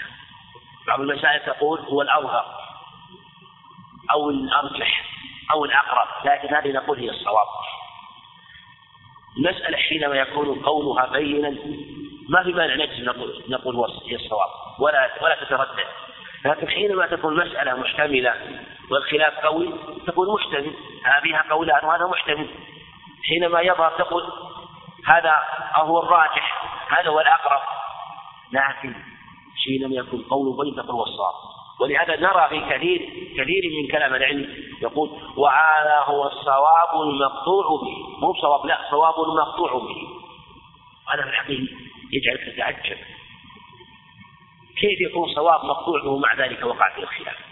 بعض المسائل تقول هو الأظهر أو الأرجح أو الأقرب لكن هذه نقول هي الصواب. المسألة حينما يكون قولها بينا ما في مانع نجزم نقول نقول هي الصواب ولا ولا تتردد. لكن حينما تكون مسألة محتملة والخلاف قوي تقول محتمل فيها قولان وهذا محتمل حينما يظهر تقول هذا هو الراجح هذا هو الأقرب. لكن حينما يكون قول بين تقول الصواب. ولهذا نرى في كثير كثير من كلام العلم يقول وهذا هو الصواب المقطوع به. مو صواب لا صواب مقطوع به. هذا في الحقيقة يجعلك تتعجب. كيف يكون صواب مقطوع به مع ذلك وقع فيه الخلاف؟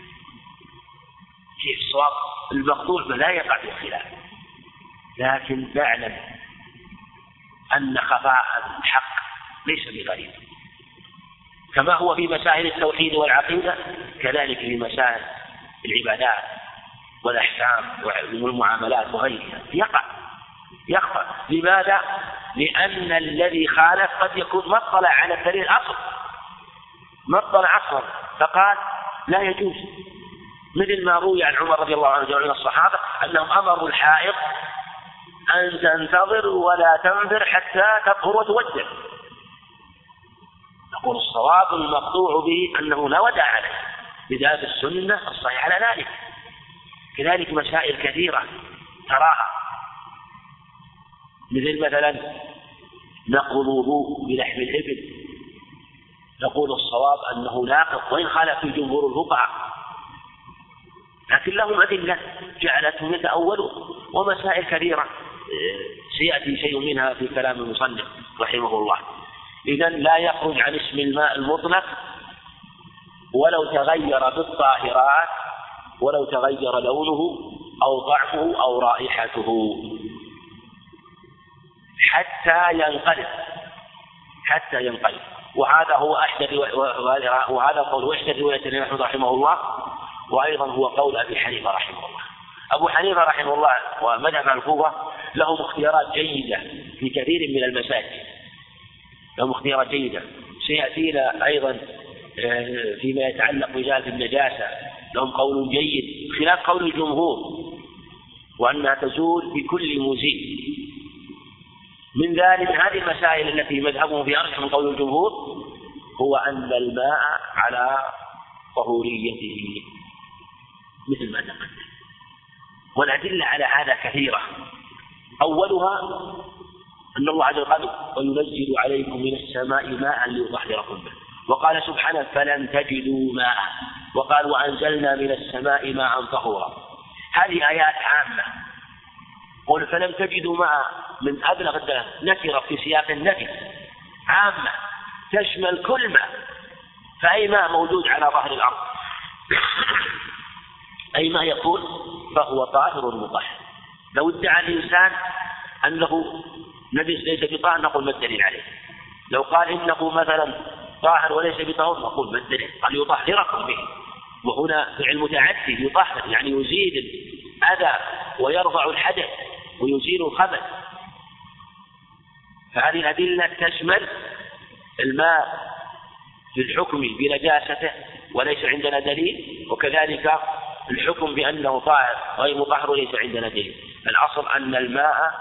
كيف الصواب المقطوع به لا يقع فيه الخلاف. لكن نعلم أن خفاء الحق ليس بغريب. كما هو في مسائل التوحيد والعقيدة كذلك في مسائل العبادات والأحكام والمعاملات وغيرها. يقع يخفى لماذا؟ لأن الذي خالف قد يكون ما اطلع على الدليل الأصل ما اطلع أصلا. فقال لا يجوز. مثل ما روي عن عمر رضي الله عنه وعن الصحابة أنهم أمروا الحائط أن تنتظر ولا تنذر حتى تطهر وتودع. نقول الصواب المقطوع به أنه لا ودع عليه. بداية السنة الصحيح على ذلك. كذلك مسائل كثيرة تراها. مثل مثلا نقل الوضوء بلحم الإبل. نقول الصواب أنه ناقض وإن خالف جمهور الفقهاء. لكن لهم أدلة جعلتهم يتأولون ومسائل كثيرة سيأتي شيء منها في كلام المصنف رحمه الله. إذا لا يخرج عن اسم الماء المطلق ولو تغير بالطاهرات ولو تغير لونه أو طعمه أو رائحته. حتى ينقلب. حتى ينقلب. وهذا هو أحد وهذا قول إحدى رواية أحمد رحمه الله. وأيضا هو قول أبي حنيفة رحمه الله. أبو حنيفة رحمه الله ومذهب الكوفة لهم اختيارات جيدة في كثير من المساجد. لهم اختيارات جيدة. سيأتينا أيضا آه، فيما يتعلق بإزالة النجاسة. لهم قول جيد خلاف قول الجمهور وأنها تزول بكل مزيل من ذلك هذه المسائل التي مذهبهم في أرجح من قول الجمهور هو أن الماء على طهوريته. مثل ما تقدم. والأدلة على هذا كثيرة. أولها أن الله عز وجل وينزل عليكم من السماء ماء ليطهركم به. وقال سبحانه فلن تجدوا ماء. وقال وأنزلنا من السماء ماء طهورا. هذه آيات عامة. قل فلم تجدوا ماء من أبلغ الدلالة نكرة في سياق النفي. عامة. تشمل كل ماء. فأي ماء موجود على ظهر الأرض؟ أي ماء يكون فهو طاهر مطهر. لو ادعى الإنسان أنه ليس بطاهر نقول ما الدليل عليه. لو قال إنه مثلا طاهر وليس بطهور نقول ما الدليل. قال يطهركم به. وهنا فعل متعدي يطهر يعني يزيد الأذى ويرفع الحدث ويزيل الخبث. فهذه الأدلة تشمل الماء في الحكم بنجاسته وليس عندنا دليل وكذلك الحكم بأنه طاهر غير مطهر وليس عندنا دليل. الأصل أن الماء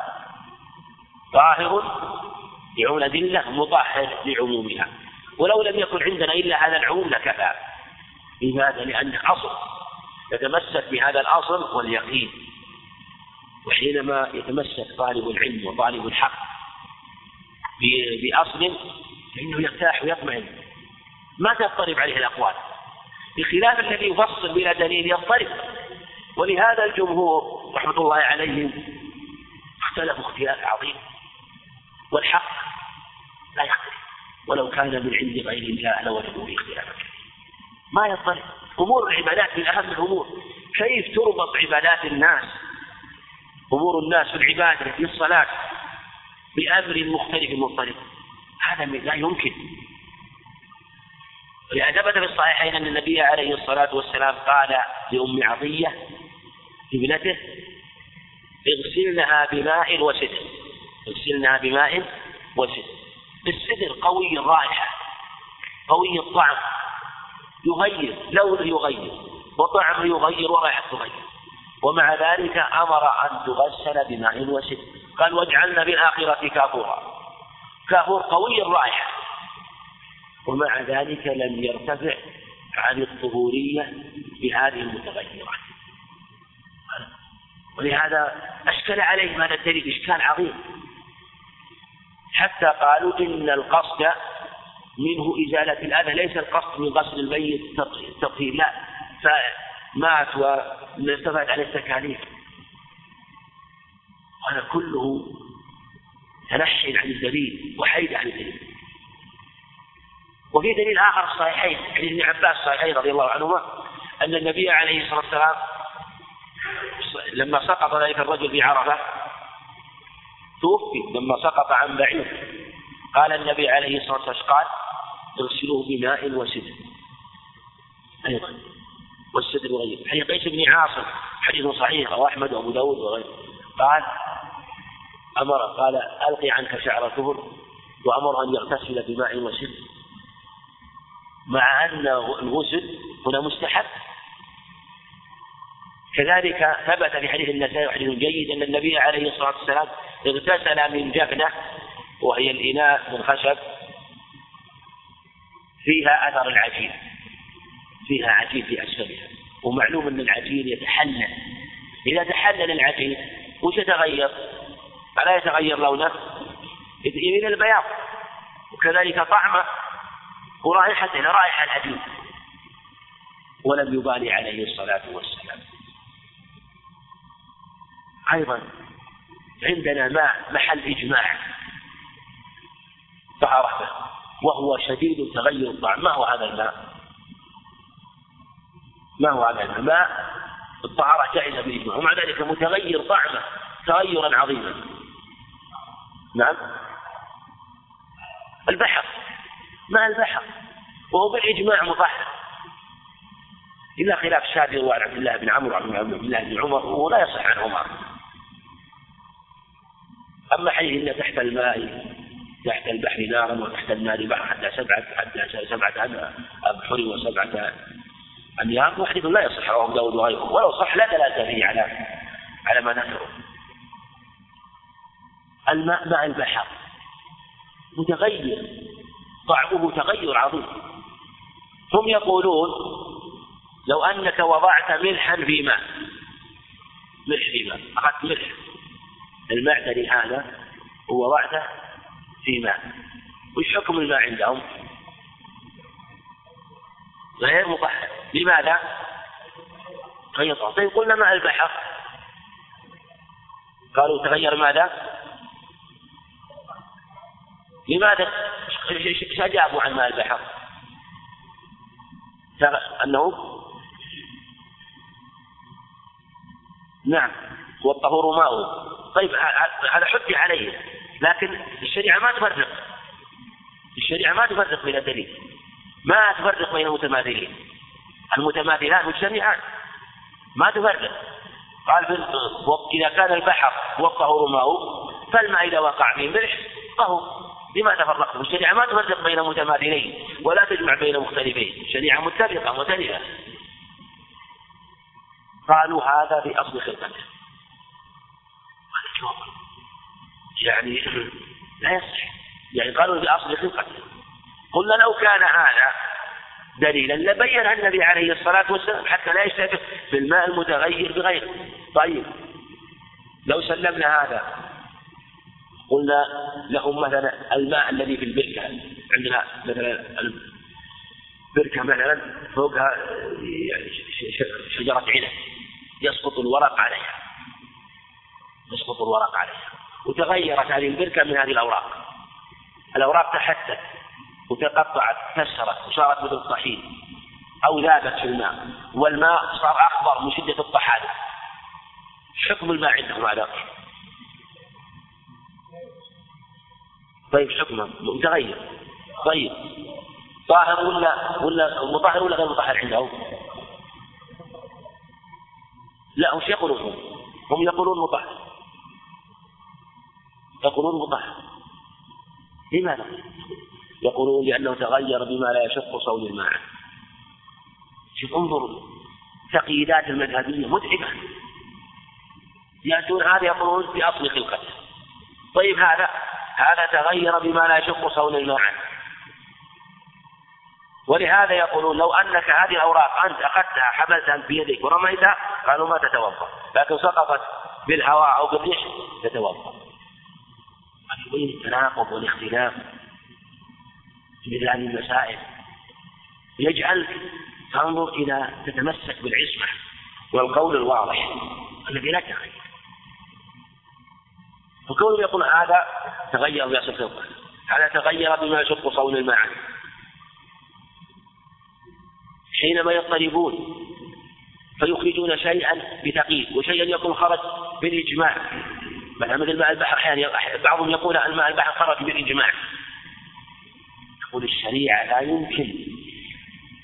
طاهر يعون أدلة مطهر لعمومها. ولو لم يكن عندنا إلا هذا العموم لكفى. لماذا؟ لأن أصل يتمسك بهذا الأصل واليقين. وحينما يتمسك طالب العلم وطالب الحق بأصل فإنه يرتاح ويطمئن. ما تضطرب عليه الأقوال. بخلاف الذي يفصل بلا دليل يضطرب ولهذا الجمهور رحمة الله عليهم اختلفوا اختلاف عظيم. والحق لا يختلف. ولو كان من عند غير الله لوجدوا فيه اختلافا ما يضطرب أمور العبادات من أهم الأمور. كيف تربط عبادات الناس؟ أمور الناس في العبادة في الصلاة بأمر مختلف مضطرب هذا لا يمكن. ثبت في الصحيحين أن النبي عليه الصلاة والسلام قال لأم عطية ابنته اغسلنها بماء وسدر اغسلنها بماء وسدر السدر قوي الرائحه قوي الطعم. يغير لونه يغير وطعمه يغير ورائحته تغير. ومع ذلك أمر أن تغسل بماء وسدر قال واجعلنا بالآخرة كافورا. كافور قوي الرائحة. ومع ذلك لم يرتفع عن الطهورية بهذه المتغيرات. ولهذا أشكل عليهم هذا الدليل إشكال عظيم. حتى قالوا إن القصد منه إزالة الأذى ليس القصد من غسل الميت التطهير لا فمات وارتفعت عليه التكاليف. هذا كله تنحي عن الدليل وحيد عن الدليل. وفي دليل آخر الصحيحين عن ابن عباس الصحيحين رضي الله عنهما أن النبي عليه الصلاة والسلام لما سقط ذلك الرجل في عرفة توفي لما سقط عن بعير. قال النبي عليه الصلاة والسلام قال؟ اغسلوه بماء وسدر. أيضا. والسدر وغيره حديث قيس بن عاصم حديث صحيح رواه أحمد وأبو داود وغيره قال أمر قال ألقي عنك شعر كفر وأمر أن يغتسل بماء وسدر. مع أن الغسل هنا مستحب كذلك ثبت في حديث النسائي وحديث جيد أن النبي عليه الصلاة والسلام اغتسل من جفنة وهي الإناء من خشب فيها أثر العجين فيها عجين في أسفلها ومعلوم أن العجين يتحلل إذا تحلل العجين وش يتغير؟ ألا يتغير لونه؟ إلى البياض وكذلك طعمه ورائحته رائحة العجين ولم يبالي عليه الصلاة والسلام. أيضا عندنا ماء محل إجماع. طهارته وهو شديد تغير الطعم. ما هو هذا الماء؟ ما هو هذا الماء؟ ماء الطهارة جائزة بالإجماع ومع ذلك متغير طعمه تغيرا عظيما. نعم. البحر. ماء البحر وهو بالإجماع مطهر. إلا خلاف الشافعي وعن عبد الله بن عمرو وعن عبد الله بن عمر ولا يصح عنهما أما حيث أن تحت الماء تحت البحر نارا وتحت الماء بحر حتى سبعة حتى سبعة أبحر وسبعة أميار وحديث لا يصح رواه داود وغيره. ولو صح لا دلالة فيه على على ما ذكروا الماء ماء البحر متغير. طعمه تغير عظيم هم يقولون لو أنك وضعت ملحا في ماء ملح في ماء أخذت ملح المعدني هذا ووضعته في ماء وش حكم الماء عندهم؟ غير مطهر لماذا؟ غير طيب قلنا ماء البحر قالوا تغير ماذا؟ لماذا؟ اجابوا عن ماء البحر؟ انه نعم والطهور ماؤه طيب هذا حج عليه. لكن الشريعة ما تفرق. الشريعة ما تفرق بين الدليل ما تفرق بين المتماثلين المتماثلان مجتمعان. ما تفرق. قال إذا كان البحر والطهور ماؤه فالماء إذا وقع فيه ملح طهور. لما تفرقتم؟ الشريعة ما تفرق بين متماثلين ولا تجمع بين مختلفين، الشريعة متفقة مختلفة. قالوا هذا في أصل خلقته. يعني لا يصح يعني قالوا في أصل خلقته. قلنا لو كان هذا دليلا لبين النبي عليه الصلاة والسلام حتى لا يشتبه بالماء المتغير بغيره. طيب لو سلمنا هذا قلنا لهم مثلا الماء الذي في البركة عندنا مثلا البركة مثلا فوقها يعني شجرة عنب يسقط الورق عليها يسقط الورق عليها وتغيرت هذه البركة من هذه الأوراق. الأوراق تحتت وتقطعت كسرت وصارت مثل الطحين أو ذابت في الماء والماء صار أخضر من شدة الطحالة حكم الماء عندهم هذا. طيب حكمه متغير. طيب. طاهر ولا ولا مطهر ولا غير مطهر عندهم؟ لا وش يقولون؟ هم؟ هم يقولون مطهر. يقولون مطهر. لماذا؟ يقولون لأنه تغير بما لا يشق صون الماء. شوف انظر. تقييدات المذهبية متعبة. يأتون هذا يقولون في أصل خلقته. طيب هذا هذا تغير بما لا يشق صون الماء ولهذا يقولون لو أنك هذه الأوراق أنت أخذتها حملتها بيدك ورميتها قالوا ما تتوضأ. لكن سقطت بالهواء أو بالريح تتوضأ. يبين التناقض والاختلاف في مثل هذه المسائل. يجعلك تنظر إلى تتمسك بالعصمة والقول الواضح الذي لا تغير. فكونه يقول هذا تغير بأصل هذا تغير بما يشق صون الماء حينما يضطربون فيخرجون شيئا بتقييد وشيئا يكون خرج بالإجماع. مثل ماء البحر أحيانا بعضهم يقول أن ماء البحر خرج بالإجماع. تقول الشريعة لا يمكن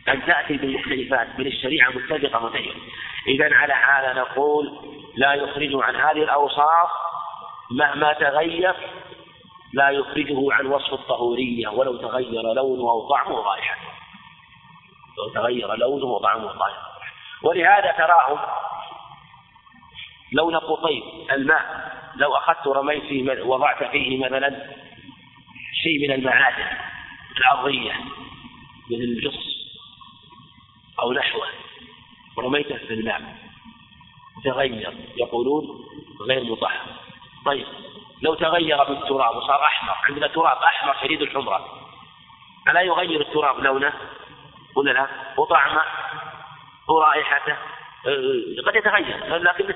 أن تأتي بالمختلفات بل الشريعة متفقة متفقة إذا على هذا نقول لا يخرج عن هذه الأوصاف مهما تغير لا يخرجه عن وصف الطهورية ولو تغير لونه أو طعمه ورائحته لو تغير لونه وطعمه ورائحته ولهذا تراهم لو نقول طيب الماء. لو أخذت رميت فيه وضعت فيه مثلا شيء من المعادن الأرضية مثل الجص أو نحوه ورميته في الماء تغير. يقولون غير مطهر. طيب. لو تغير بالتراب وصار أحمر عندنا تراب أحمر شديد الحمرة. ألا يغير التراب لونه؟ ولا لا؟ وطعمه؟ ورائحته؟ أه، قد يتغير لكن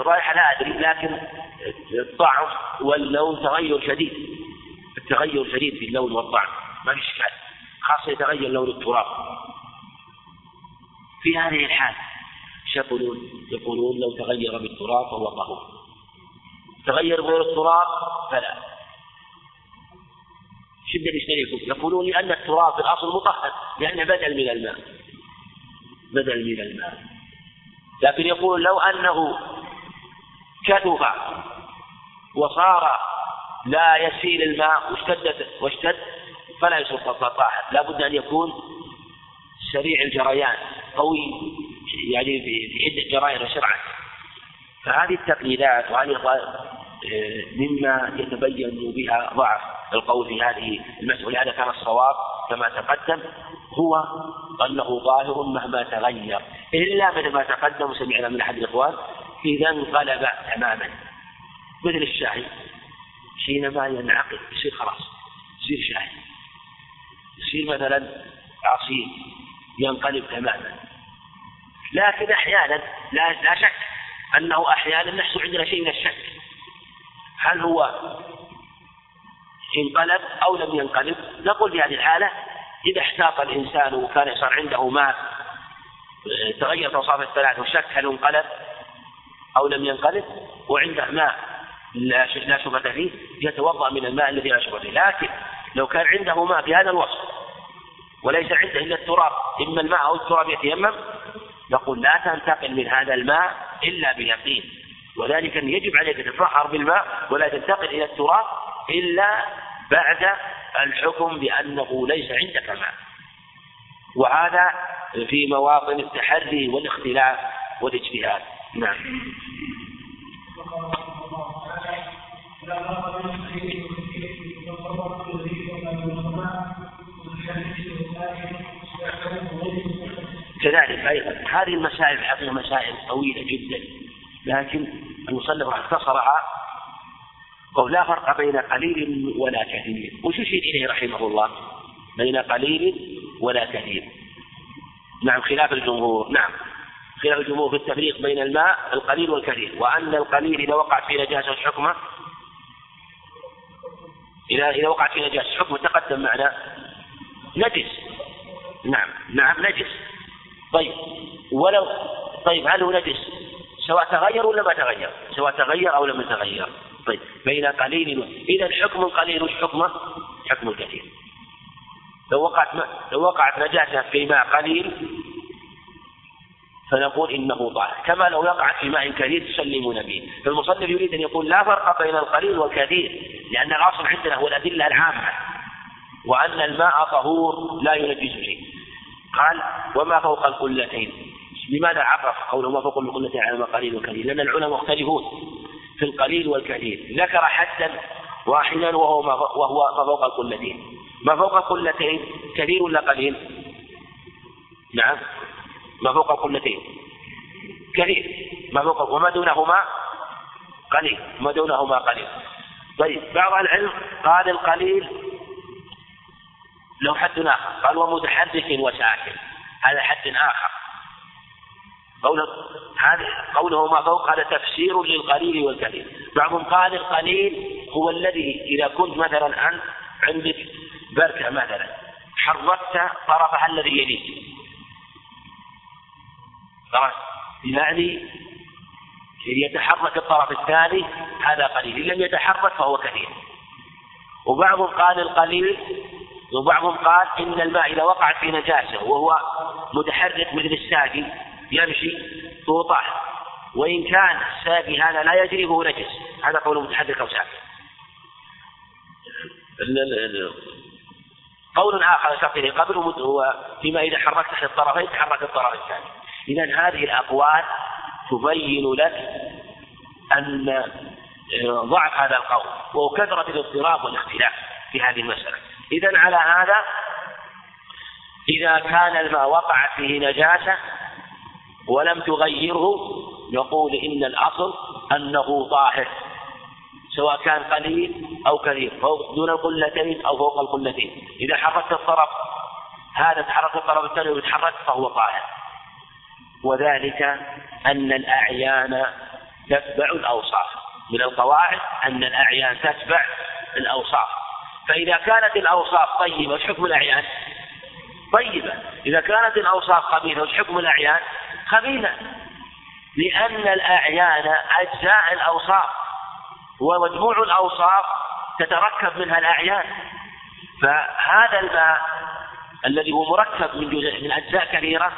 الرائحة لا أدري لكن الطعم واللون تغير شديد. التغير شديد في اللون والطعم ما في إشكال. خاصة يتغير لون التراب. في هذه الحال يقولون يقولون لو تغير بالتراب فهو طهور. تغير غير التراب؟ فلا شدة الشريك يقولون لأن التراب في الأصل مطهر لأنه بدل من الماء. بدل من الماء. لكن يقول لو أنه كثف وصار لا يسيل الماء واشتدت واشتد فلا يصير طاهر. لا بد أن يكون سريع الجريان قوي يعني في عدة جرائم وسرعة فهذه التقليدات وهذه مما يتبين بها ضعف القول في هذه المسألة. هذا كان الصواب كما تقدم هو أنه ظاهر مهما تغير. إلا مثل ما تقدم وسمعنا من أحد الإخوان إذا انقلب تماما. مثل الشاهي حينما ينعقد يصير خلاص يصير شاهي. يصير مثلا عصير ينقلب تماما. لكن أحيانا لا, لا شك أنه أحيانا نحصل عندنا شيء من الشك. هل هو انقلب أو لم ينقلب؟ نقول في هذه الحالة إذا احتاط الإنسان وكان صار عنده ماء تغيرت أوصاف الثلاث وشك هل انقلب أو لم ينقلب وعنده ماء لا لا شبهة فيه يتوضأ من الماء الذي لا شبهة فيه. لكن لو كان عنده ماء بهذا الوصف وليس عنده إلا التراب إما الماء أو التراب يتيمم نقول لا تنتقل من هذا الماء إلا بيقين. وذلك أن يجب عليك تتطهر بالماء ولا تنتقل إلى التراب إلا بعد الحكم بأنه ليس عندك ماء. وهذا في مواطن التحري والاختلاف والاجتهاد. نعم. كذلك أيضا هذه المسائل الحقيقة مسائل طويلة جدا. لكن المصنف اختصرها قول لا فرق بين قليل ولا كثير. وش يشير إليه رحمه الله؟ بين قليل ولا كثير. نعم خلاف الجمهور. نعم خلاف الجمهور في التفريق بين الماء القليل والكثير. وأن القليل إذا وقعت في نجاسة حكمه إذا إذا وقعت في نجاسة حكمه تقدم معنا نجس. نعم نعم نجس. طيب ولو طيب هل هو نجس؟ سواء تغير ولا ما تغير سواء تغير أو لم يتغير. طيب بين قليل. إذا حكم قليل وش حكمه؟ حكم الكثير. لو وقعت لو وقعت نجاسة في ماء قليل فنقول إنه طاهر كما لو وقعت في ماء كثير تسلمون به. فالمصنف يريد أن يقول لا فرق بين القليل والكثير لأن الأصل عندنا هو الأدلة العامة وأن الماء طهور لا ينجس شيء. قال وما فوق القلتين؟ لماذا عرف قوله ما فوق القلتين على ما قليل وكثير؟ لأن العلماء مختلفون في القليل والكثير. ذكر حدا واحدا وهو ما وهو ما فوق القلتين. ما فوق القلتين كثير ولا قليل؟ نعم. ما فوق القلتين كثير. ما فوق وما دونهما قليل. ما دونهما قليل. طيب بعض العلم قال القليل له حد آخر. قال ومتحرك وساكن هذا حد آخر. قوله هذا قوله ما فوق هذا تفسير للقليل والكثير. بعضهم قال القليل هو الذي إذا كنت مثلا أنت عندك بركة مثلا حركت طرفها الذي يليك. خلاص؟ يعني يتحرك الطرف الثاني هذا قليل إن لم يتحرك فهو كثير. وبعضهم قال القليل وبعضهم قال إن الماء إذا وقع في نجاسة وهو متحرك مثل الساقي يمشي فهو طاهر وإن كان الساقي هذا لا يجري فهو نجس. هذا قول متحرك أو ساقي قول آخر ذكرته قبل هو فيما إذا حركت أحد الطرفين تحرك الطرف الثاني. إذا هذه الأقوال تبين لك أن ضعف هذا القول وكثرة الاضطراب والاختلاف في هذه المسألة. إذا على هذا إذا كان الماء وقعت فيه نجاسة ولم تغيره نقول إن الأصل أنه طاهر سواء كان قليل أو كثير فوق دون القلتين أو فوق القلتين. إذا حركت الطرف هذا تحرك الطرف الثاني ويتحرك فهو طاهر. وذلك أن الأعيان تتبع الأوصاف. من القواعد أن الأعيان تتبع الأوصاف. فإذا كانت الأوصاف طيبة وش حكم الأعيان؟ طيبة. إذا كانت الأوصاف خبيثة وش حكم الأعيان؟ خبيثة لأن الأعيان أجزاء الأوصاف ومجموع الأوصاف تتركب منها الأعيان. فهذا الماء الذي هو مركب من من أجزاء كثيرة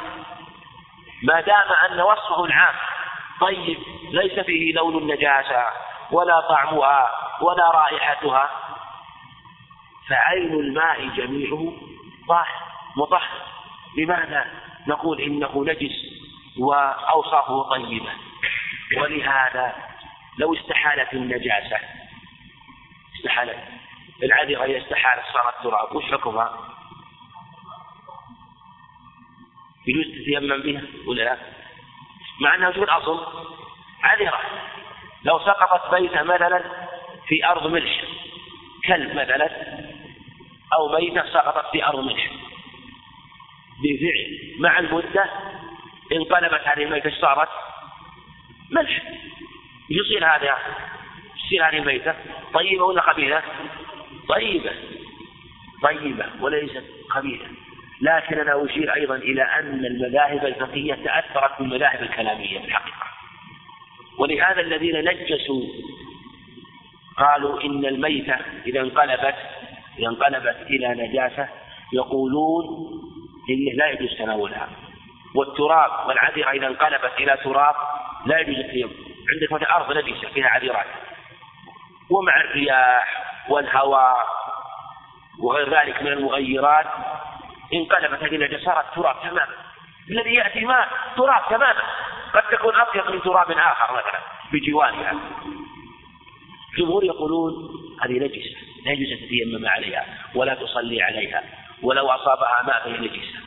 ما دام أن وصفه العام طيب ليس فيه لون النجاسة ولا طعمها ولا رائحتها فعين الماء جميعه طاهر مطهر لماذا؟ نقول إنه نجس. وأوصافه طيبة. ولهذا لو استحالت النجاسة استحالت. العذرة إذا استحالت صارت تراب وش حكمها؟ يجوز تتيمم بها ولا لا؟ مع أنها في الأصل؟ عذرة. لو سقطت بيتة مثلا في أرض ملح كلب مثلا أو بيتة سقطت في أرض ملح. بفعل مع المدة انقلبت هذه الميتة صارت؟ ملح. يصير هذا يصير هذه الميتة. طيبة ولا خبيثة؟ طيبة. طيبة وليست خبيثة. لكن أنا أشير أيضا إلى أن المذاهب الفقهية تأثرت بالمذاهب الكلامية في الحقيقة ولهذا الذين نجسوا قالوا إن الميتة إذا انقلبت إذا انقلبت إلى نجاسة يقولون إنه لا يجوز تناولها. والتراب والعذرة إذا انقلبت إلى تراب لا يجوز التيمم عندك مثلا أرض نجسة فيها عذرات ومع الرياح والهواء وغير ذلك من المغيرات انقلبت هذه النجاسة صارت تراب تماما. الذي يأتي ماء تراب تماما. قد تكون أطيب من تراب آخر مثلا بجوارها الجمهور يقولون هذه نجسة. لا يجوز أن تتيمم عليها ولا تصلي عليها ولو أصابها ماء فهي نجسة.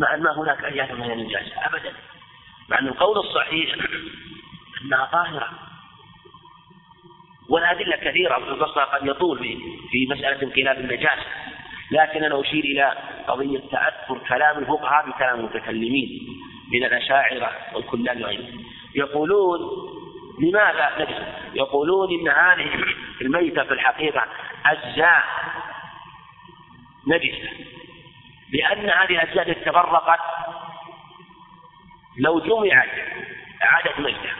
مع ما هناك أي من النجاسة أبدا. مع أن القول الصحيح أنها طاهرة. والأدلة كثيرة البصر قد يطول في مسألة انقلاب النجاسة لكن أنا أشير إلى قضية تأثر كلام الفقهاء بكلام المتكلمين من الأشاعرة والكلاب وغيرهم. يقولون لماذا؟ نجد يقولون إن هذه الميتة في الحقيقة أجزاء نجسة. لأن هذه التي تفرقت لو جمعت عادت ميتة.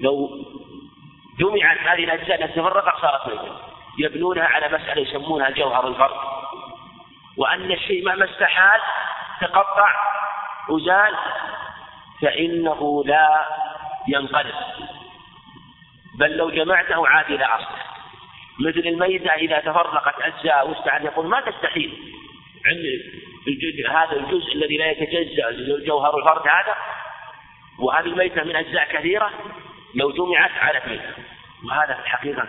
لو جمعت هذه التي تفرقت صارت ميتة. يبنونها على مسألة يسمونها جوهر الفرد وأن الشيء مهما استحال تقطع وزال فإنه لا ينقلب. بل لو جمعته عاد إلى أصله. مثل الميتة إذا تفرقت أجزاء واستعاد يقول ما تستحيل. عند هذا الجزء الذي لا يتجزأ جوهر الفرد هذا وهذه الميتة من أجزاء كثيرة لو جمعت عادت ميتة وهذا في الحقيقة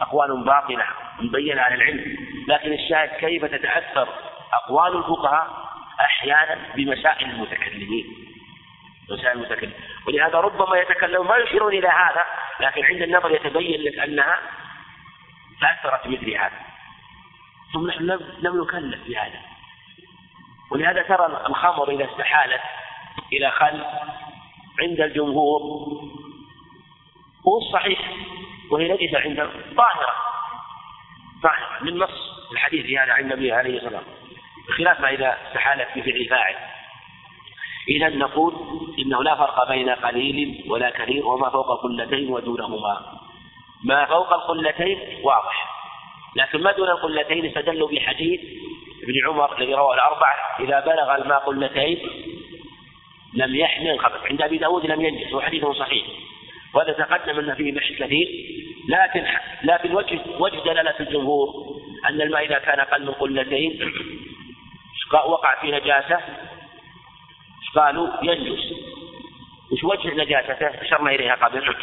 أقوال باطلة مبينة على العلم. لكن الشاهد كيف تتأثر أقوال الفقهاء أحيانا بمسائل المتكلمين؟ مسائل المتكلمين. ولهذا ربما يتكلم ما يشيرون إلى هذا لكن عند النظر يتبين لك أنها تأثرت مثل هذا. ثم نحن لم نكلف بهذا. ولهذا ترى الخمر إذا استحالت إلى خل عند الجمهور هو الصحيح وهي نجسة عند ظاهرة ظاهرة من نص الحديث هذا عن النبي عليه الصلاة والسلام. بخلاف ما إذا استحالت بفعل فاعل. إذا نقول إنه لا فرق بين قليل ولا كثير وما فوق القلتين ودونهما. ما فوق القلتين واضح. لكن ما دون القلتين استدلوا بحديث ابن عمر الذي رواه الأربعة إذا بلغ الماء قلتين لم يحمل الخبث عند أبي داود لم ينجس وحديث صحيح. وهذا تقدم أن فيه بحث كثير. لكن لكن وجه وجه دلالة الجمهور أن الماء إذا كان أقل من قلتين وقع في نجاسة قالوا ينجس. وش وجه نجاسته؟ أشرنا إليها قبل.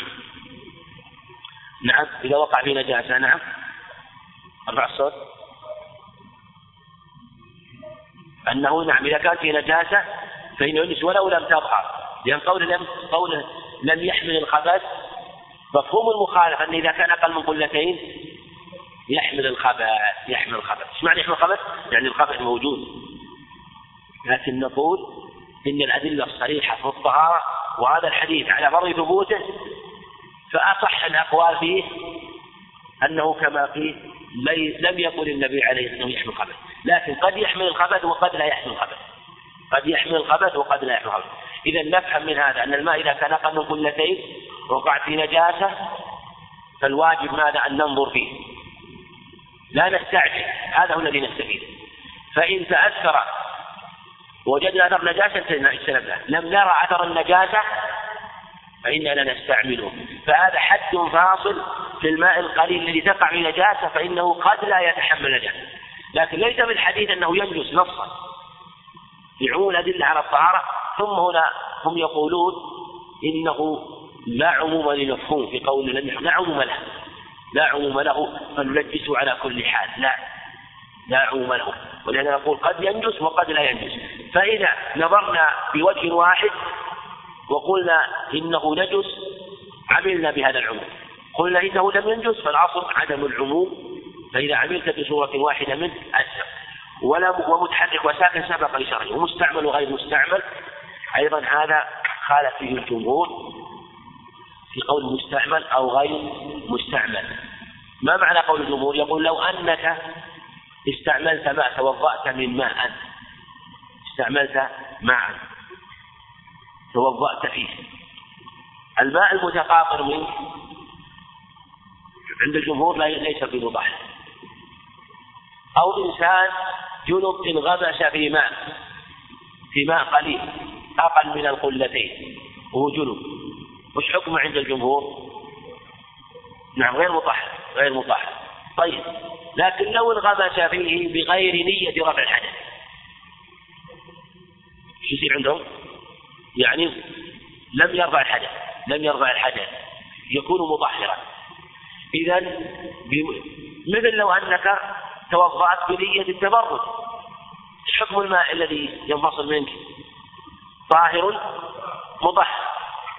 نعم إذا وقع في نجاسة نعم. ارفع الصوت أنه نعم إذا كان في نجاسة فإنه ينجس ولو لم تظهر لأن قول لم قوله لم يحمل الخبث مفهوم المخالفة أن إذا كان أقل من قلتين يحمل الخبث يحمل الخبث. إيش معنى يحمل الخبث؟ يعني الخبث موجود. لكن نقول إن الأدلة الصريحة في الطهارة وهذا الحديث على فرض ثبوته فأصح الأقوال فيه أنه كما فيه لم يقل النبي عليه الصلاة والسلام يحمل الخبث. لكن قد يحمل الخبث وقد لا يحمل الخبث. قد يحمل الخبث وقد لا يحمل الخبث. إذا نفهم من هذا أن الماء إذا أقل من قلتين وقع في نجاسة فالواجب ماذا؟ أن ننظر فيه. لا نستعجل. هذا هو الذي نستفيد. فإن تأثر وجدنا أثر نجاسة اجتنبناه. لم نرى أثر النجاسة فإننا نستعمله فهذا حد فاصل في الماء القليل الذي تقع في نجاسة فإنه قد لا يتحمل نجاسة لكن ليس بالحديث أنه ينجس نصا لعموم الأدلة على الطهارة ثم هنا هم يقولون إنه لا عموم للمفهوم في قول لا عموم له. لا عموم له. فنلجسه على كل حال. لا. لا عموم له. ولهذا نقول قد ينجس وقد لا ينجس. فإذا نظرنا بوجه واحد وقلنا إنه نجس عملنا بهذا العموم قلنا إنه لم ينجس فالأصل عدم العموم. فإذا عملت بصورة واحدة منه أجزم ولا ومتحرك وساكن سبق لشرعه ومستعمل وغير مستعمل. أيضا هذا خالف فيه الجمهور في قول مستعمل أو غير مستعمل. ما معنى قول الجمهور؟ يقول لو أنك استعملت ماء توضأت من ماء استعملت ماء. توضأت فيه. الماء المتقاطر منه عند الجمهور ليس بمباح أو إنسان جنب انغمس في ماء في ماء قليل أقل من القلتين وهو جنب. وش حكمه عند الجمهور؟ نعم غير مطهر غير مطهر طيب لكن لو انغمس فيه بغير نية رفع الحدث. شو يصير عندهم؟ يعني لم يرفع الحدث لم يرفع الحدث يكون مطهرا. إذا مثل لو أنك توضأت بنية التبرد حكم الماء الذي ينفصل منك طاهر مطهر.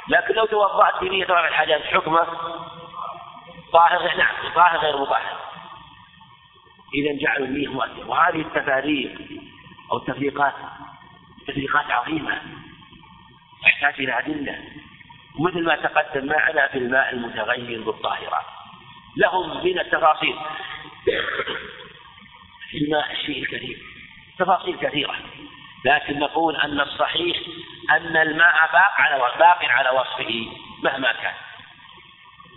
لكن لو توضأت بنية رفع الحدث حكمه طاهر نعم طاهر غير مطهر. إذا جعلوا النية مؤثر وهذه التفاريق أو التفريقات تفريقات عظيمة. تحتاج إلى أدلة. ومثل ما تقدم معنا في الماء المتغير بالطاهرات لهم من التفاصيل. في الماء الشيء الكثير. تفاصيل كثيرة. لكن نقول أن الصحيح أن الماء باق على باق على وصفه مهما كان.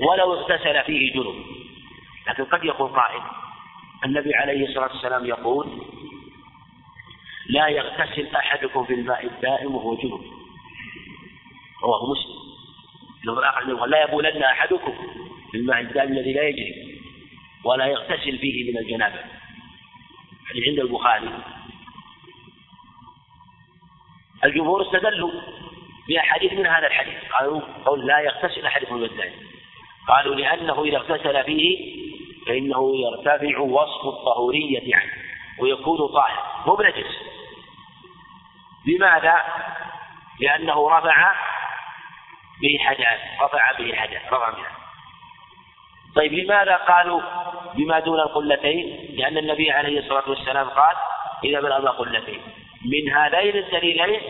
ولو اغتسل فيه جنوب. لكن قد يقول قائل النبي عليه الصلاة والسلام يقول لا يغتسل أحدكم في الماء الدائم وهو جنوب. رواه مسلم. لو الآخر لا يبولن أحدكم في الماء الدائم الذي لا يجري ولا يغتسل فيه من الجنابة. يعني عند البخاري. الجمهور استدلوا بأحاديث من هذا الحديث. قالوا قول لا يغتسل أحدكم البدان قالوا لأنه إذا اغتسل فيه فإنه يرتفع وصف الطهورية عنه ويكون طاهر. مو بنجس. لماذا؟ لأنه رفع به حدث رفع به حدث رفع به طيب لماذا قالوا بما دون القلتين؟ لأن النبي عليه الصلاة والسلام قال إذا بلغ قلتين من هذين الدليلين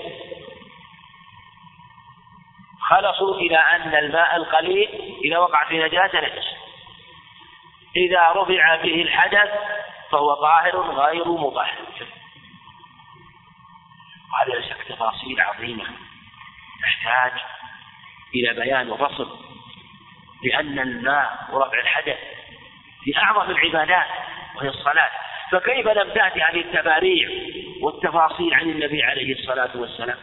خلصوا إلى أن الماء القليل إذا وقع في نجاسة نجس إذا رفع به الحدث فهو طاهر غير مطهر. هذا تفاصيل عظيمة. تحتاج إلى بيان وفصل لأن الماء ورفع الحدث في أعظم العبادات وهي الصلاة. فكيف لم تأتي هذه التباريع والتفاصيل عن النبي عليه الصلاة والسلام؟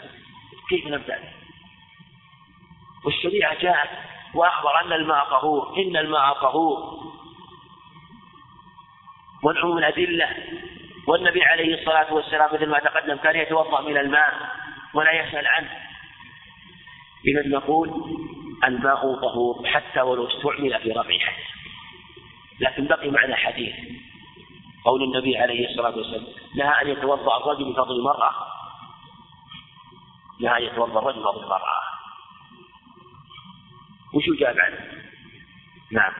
كيف لم تأتي؟ والشريعة جاءت وأخبر أن الماء طهور إن الماء طهور. والعموم الأدلة والنبي عليه الصلاة والسلام مثل ما تقدم كان يتوضأ من الماء ولا يسأل عنه. إذا نقول الماء طهور حتى ولو استعمل في رفع حدث لكن بقي معنا حديث. قول النبي عليه الصلاة والسلام نهى أن يتوضأ الرجل بفضل المرأة. نهى أن يتوضأ الرجل بفضل المرأة. وش يجاب عنه؟ نعم.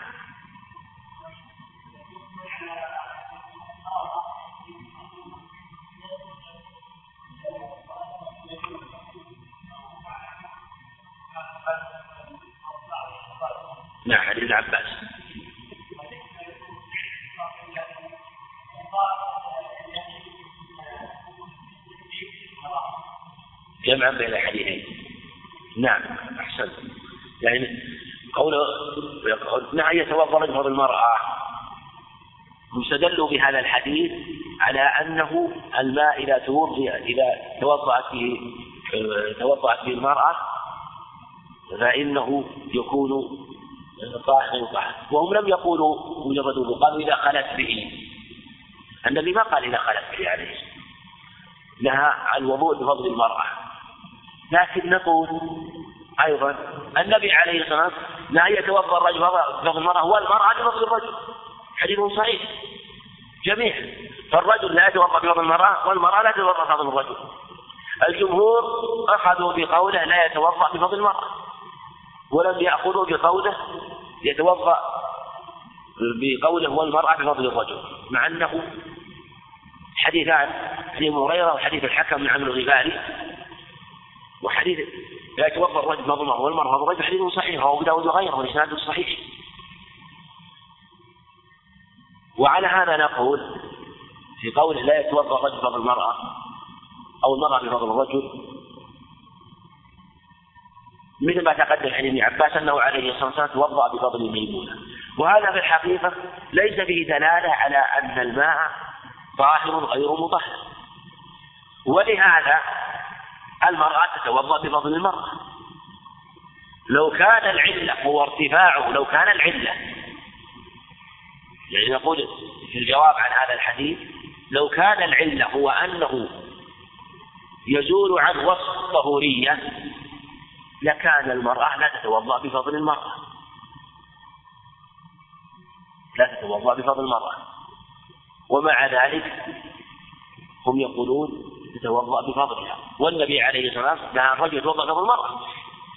نعم حديث ابن عباس. جمعا بين الحديثين؟ نعم احسنت يعني قوله نعم يتوضأ رجل المرأة. مستدلوا بهذا الحديث على أنه الماء إذا توضي إذا توضأت به توضأت به المرأة فإنه يكون طاهر وهم لم يقولوا مجرد قالوا إذا خلت به النبي ما قال إذا خلت به عليه. نهى عن الوضوء بفضل المرأة. لكن نقول أيضا النبي عليه الصلاة والسلام لا يتوضأ الرجل بفضل المرأة. والمرأة بفضل الرجل. حديث صحيح. جميعا فالرجل لا يتوضأ بفضل المرأة والمرأة لا تتوضأ بفضل الرجل. الجمهور أخذوا بقوله لا يتوضأ بفضل المرأة. ولم يأخذوا بقوله يتوضأ بقوله والمرأة بفضل الرجل مع أنه حديثان حديث هريرة وحديث الحكم بن عمرو الغفاري وحديث لا يتوضأ الرجل المرأة والمرأة بفضل الرجل حديث صحيح رواه أبو داود وغيره وإسناده صحيح. وعلى هذا نقول في قوله لا يتوضأ الرجل بفضل المرأة أو المرأة بفضل الرجل مثل ما تقدم عن ابن عباس أنه عليه الصلاة والسلام توضأ بفضل الميمونة. وهذا في الحقيقة ليس فيه دلالة على أن الماء طاهر غير مطهر. ولهذا المرأة تتوضأ بفضل المرأة. لو كان العلة هو ارتفاعه لو كان العلة يعني نقول في الجواب عن هذا الحديث لو كان العلة هو أنه يزول عن وصف الطهورية لكان المرأة لا تتوضأ بفضل المرأة. لا تتوضأ بفضل المرأة. ومع ذلك هم يقولون تتوضأ بفضلها. والنبي عليه الصلاة والسلام نهى الرجل يتوضأ بفضل المرأة.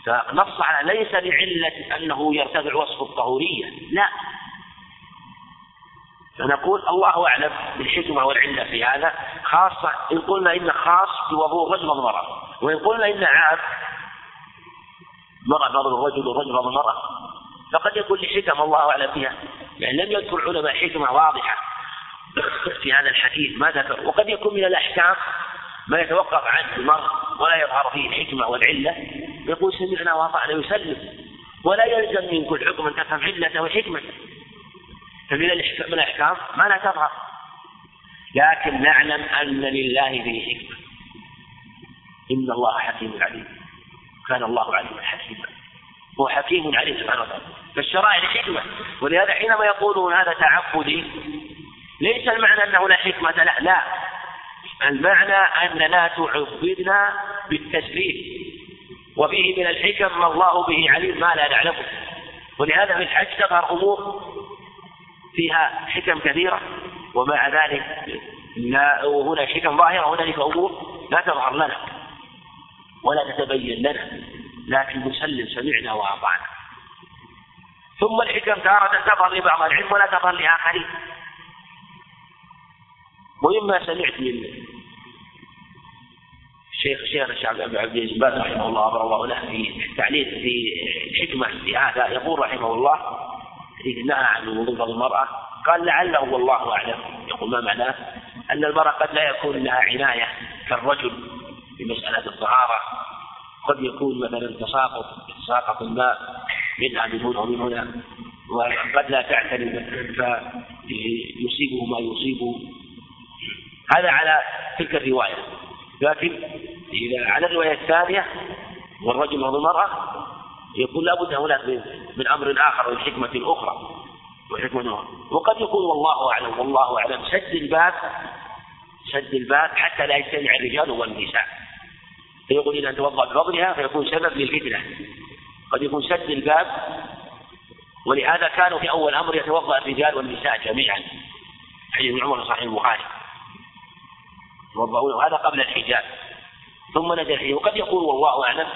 فنص على ليس لعلة أنه يرتفع وصف الطهورية. لا. فنقول الله أعلم بالحكمة والعلة في هذا خاصة إن قلنا إن خاص بوضوء الرجل والمرأة وإن قلنا إن عام مرأة فضل الرجل والرجل فضل المرأة. فقد يكون لحكم الله أعلم فيها يعني لم يذكر العلماء حكمة واضحة في هذا الحديث ما ذكر. وقد يكون من الأحكام ما يتوقف عنه المرء ولا يظهر فيه الحكمة والعلة يقول سمعنا وأطعنا يسلم ولا يلزم من كل حكم أن تفهم علته وحكمته فمن من الأحكام ما لا تظهر. لكن نعلم أن لله فيه حكمة إن الله حكيم عليم. كان الله عليما حكيما. هو حكيم عليم سبحانه وتعالى. فالشرائع حكمة. ولهذا حينما يقولون هذا تعبدي ليس المعنى أنه لا حكمة له لا. المعنى أننا تعبدنا بالتسليم وفيه من الحكم ما الله به عليم ما لا نعلمه. ولهذا في الحج تظهر أمور فيها حكم كثيرة. ومع ذلك لا وهنا حكم ظاهرة وهنالك أمور لا تظهر لنا. ولا تتبين لنا لكن نسلم سمعنا وأطعنا. ثم الحكم تارة تظهر لبعض العلم ولا تظهر لآخرين. ومما سمعت من الشيخ الشيخ الشيخ عبد العزيز باز رحمه الله غفر الله له في تعليق في الحكمه في هذا يقول رحمه الله إذ نهى عن وضوء المرأة قال لعله والله أعلم. يقول ما معناه؟ أن المرأة قد لا يكون لها عناية كالرجل. في مسألة الطهارة قد يكون مثلا تساقط تساقط الماء منها من هنا ومن هنا وقد لا تعتني فيصيبه ما يصيبه. هذا على تلك الرواية. لكن إذا على الرواية الثانية والرجل والمرأة يكون لابد هناك من, من أمر آخر وحكمة أخرى وحكمة أخرى. وقد يكون والله أعلم والله أعلم. سد الباب سد الباب حتى لا يجتمع الرجال والنساء. فيقول إذا توضأ بفضلها فيكون سبب للفتنة. قد يكون سد الباب ولهذا كانوا في أول أمر يتوضأ الرجال والنساء جميعا. حديث عمر صحيح البخاري. يتوضؤون وهذا قبل الحجاب. ثم نزل الحجاب. وقد يقول والله أعلم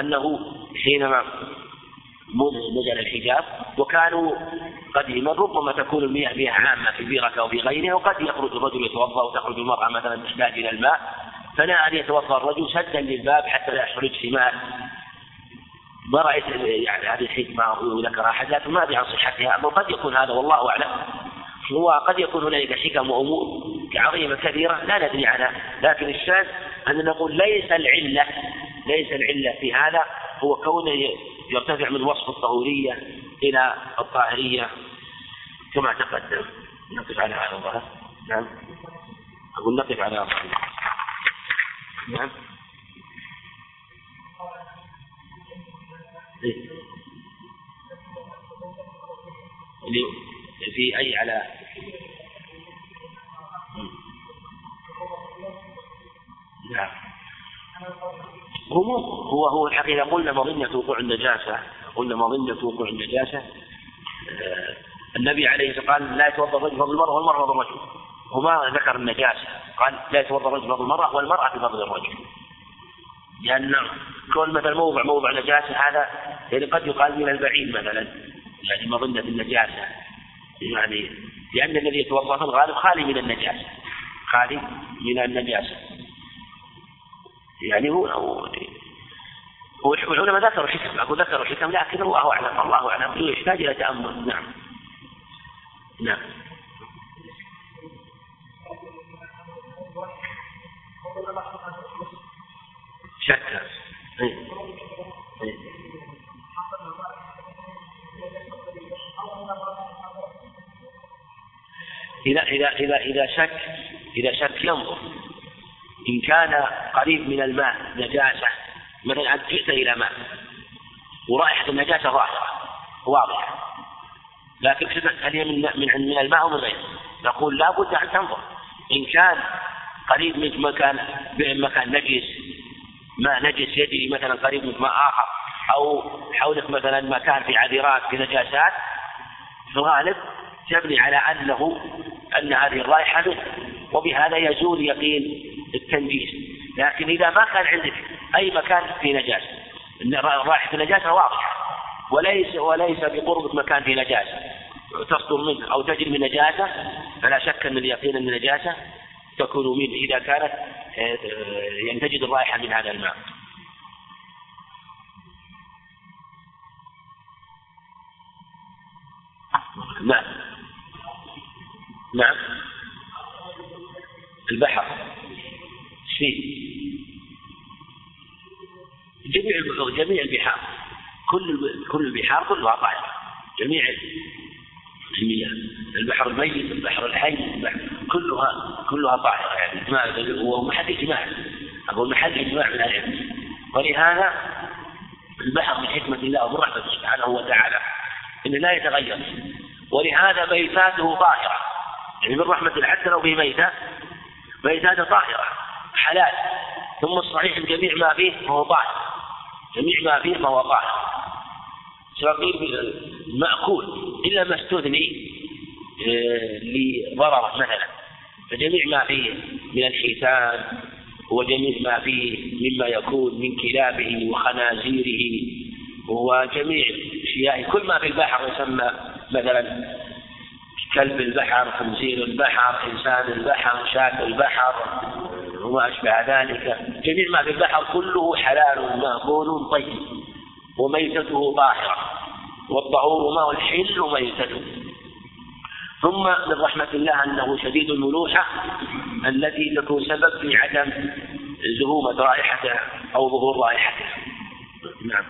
أنه حينما نزل الحجاب وكانوا قديما ربما تكون المياه فيها عامة في بيرة أو في غيرها وقد يخرج الرجل يتوضأ وتخرج المرأة مثلا تحتاج إلى الماء. فنهى أن يتوضأ الرجل سدا للباب حتى لا يخرج حمار ما رأيت يعني هذه الحكمة وذكرها أحد لكن ما أدري عن صحتها وقد يكون هذا والله أعلم. هو قد يكون هنالك حكم وأمور عظيمة كبيرة لا ندري عنها. لكن الشاذ أن نقول ليس العلة ليس العلة في هذا هو كونه يرتفع من وصف الطهورية إلى الطاهرية كما تقدم. نقف على هذا الظهر نعم. أقول نقف على هذا نعم. إيه؟ في أي على؟ نعم. هو هو هو الحقيقة قلنا مظنة وقوع النجاسة. قلنا مظنة وقوع النجاسة. آه، النبي عليه الصلاة والسلام قال لا يتوضأ الرجل فضل المرأة والمرأة فضل الرجل. وما ذكر النجاسة. قال لا يتوضأ الرجل فضل المرأة والمرأة بفضل الرجل. لأن كون مثلا موضع موضع نجاسة هذا يعني قد يقال من البعيد مثلا. يعني مظنة النجاسة. يعني لأن الذي يتوضأ في الغالب خالي من النجاسة. خالي من النجاسة. يعني هو والعلماء ذكروا حكم أقول ذكروا حكم لكن الله أعلم الله أعلم. يحتاج إلى تأمل. نعم. نعم. شك. إيه. إيه. إذا إذا إذا إذا شك إذا شك ينظر. إن كان قريب من الماء نجاسة. مثلا أنت جئت إلى ماء. ورائحة النجاسة ظاهرة واضحة. لكن هل هي من من الماء أو من غيره؟ نقول لا بد أن تنظر. إن كان قريب من مكان مكان نجس ماء نجس يجري مثلا قريب من ماء آخر أو حولك مثلا مكان في عذرات في نجاسات في الغالب تبني على أنه أن هذه الرائحة منه. وبهذا يزول يقين التنجيس. لكن إذا ما كان عندك أي مكان في نجاسة رائحة النجاسة واضحة. وليس وليس بقربك مكان في نجاسة تصدر منه أو تجري من نجاسة فلا شك أن اليقين أن النجاسة تكون منه. إذا كانت آه، يعني تجد الرائحة من هذا الماء. نعم. نعم. البحر. فيه جميع جميع البحار. كل كل البحار كلها طاهرة جميع البحر الميت البحر الحي البحر كلها كلها طاهرة يعني. إجماع هو محل إجماع أقول محل إجماع من العلم ولهذا البحر من حكمة الله ومن رحمته سبحانه وتعالى إنه لا يتغير. ولهذا ميتاته طاهرة يعني من رحمة حتى لو في ميتة ميتاته طاهرة حلال. ثم الصحيح جميع ما فيه فهو طاهر جميع ما فيه فهو طاهر سواء مأكول إلا ما استثني آه، لضرره مثلا. فجميع ما فيه من الحيتان وجميع ما فيه مما يكون من كلابه وخنازيره وجميع اشيائه كل ما في البحر يسمى مثلا كلب البحر خنزير البحر إنسان البحر شاة البحر وما أشبه ذلك. جميع ما في البحر كله حلال مأكول طيب وميتته طاهرة والطهور ماء الحل ميتته. ثم من رحمة الله أنه شديد الملوحة التي تكون سبب في عدم زهومة رائحته أو ظهور رائحته نعم.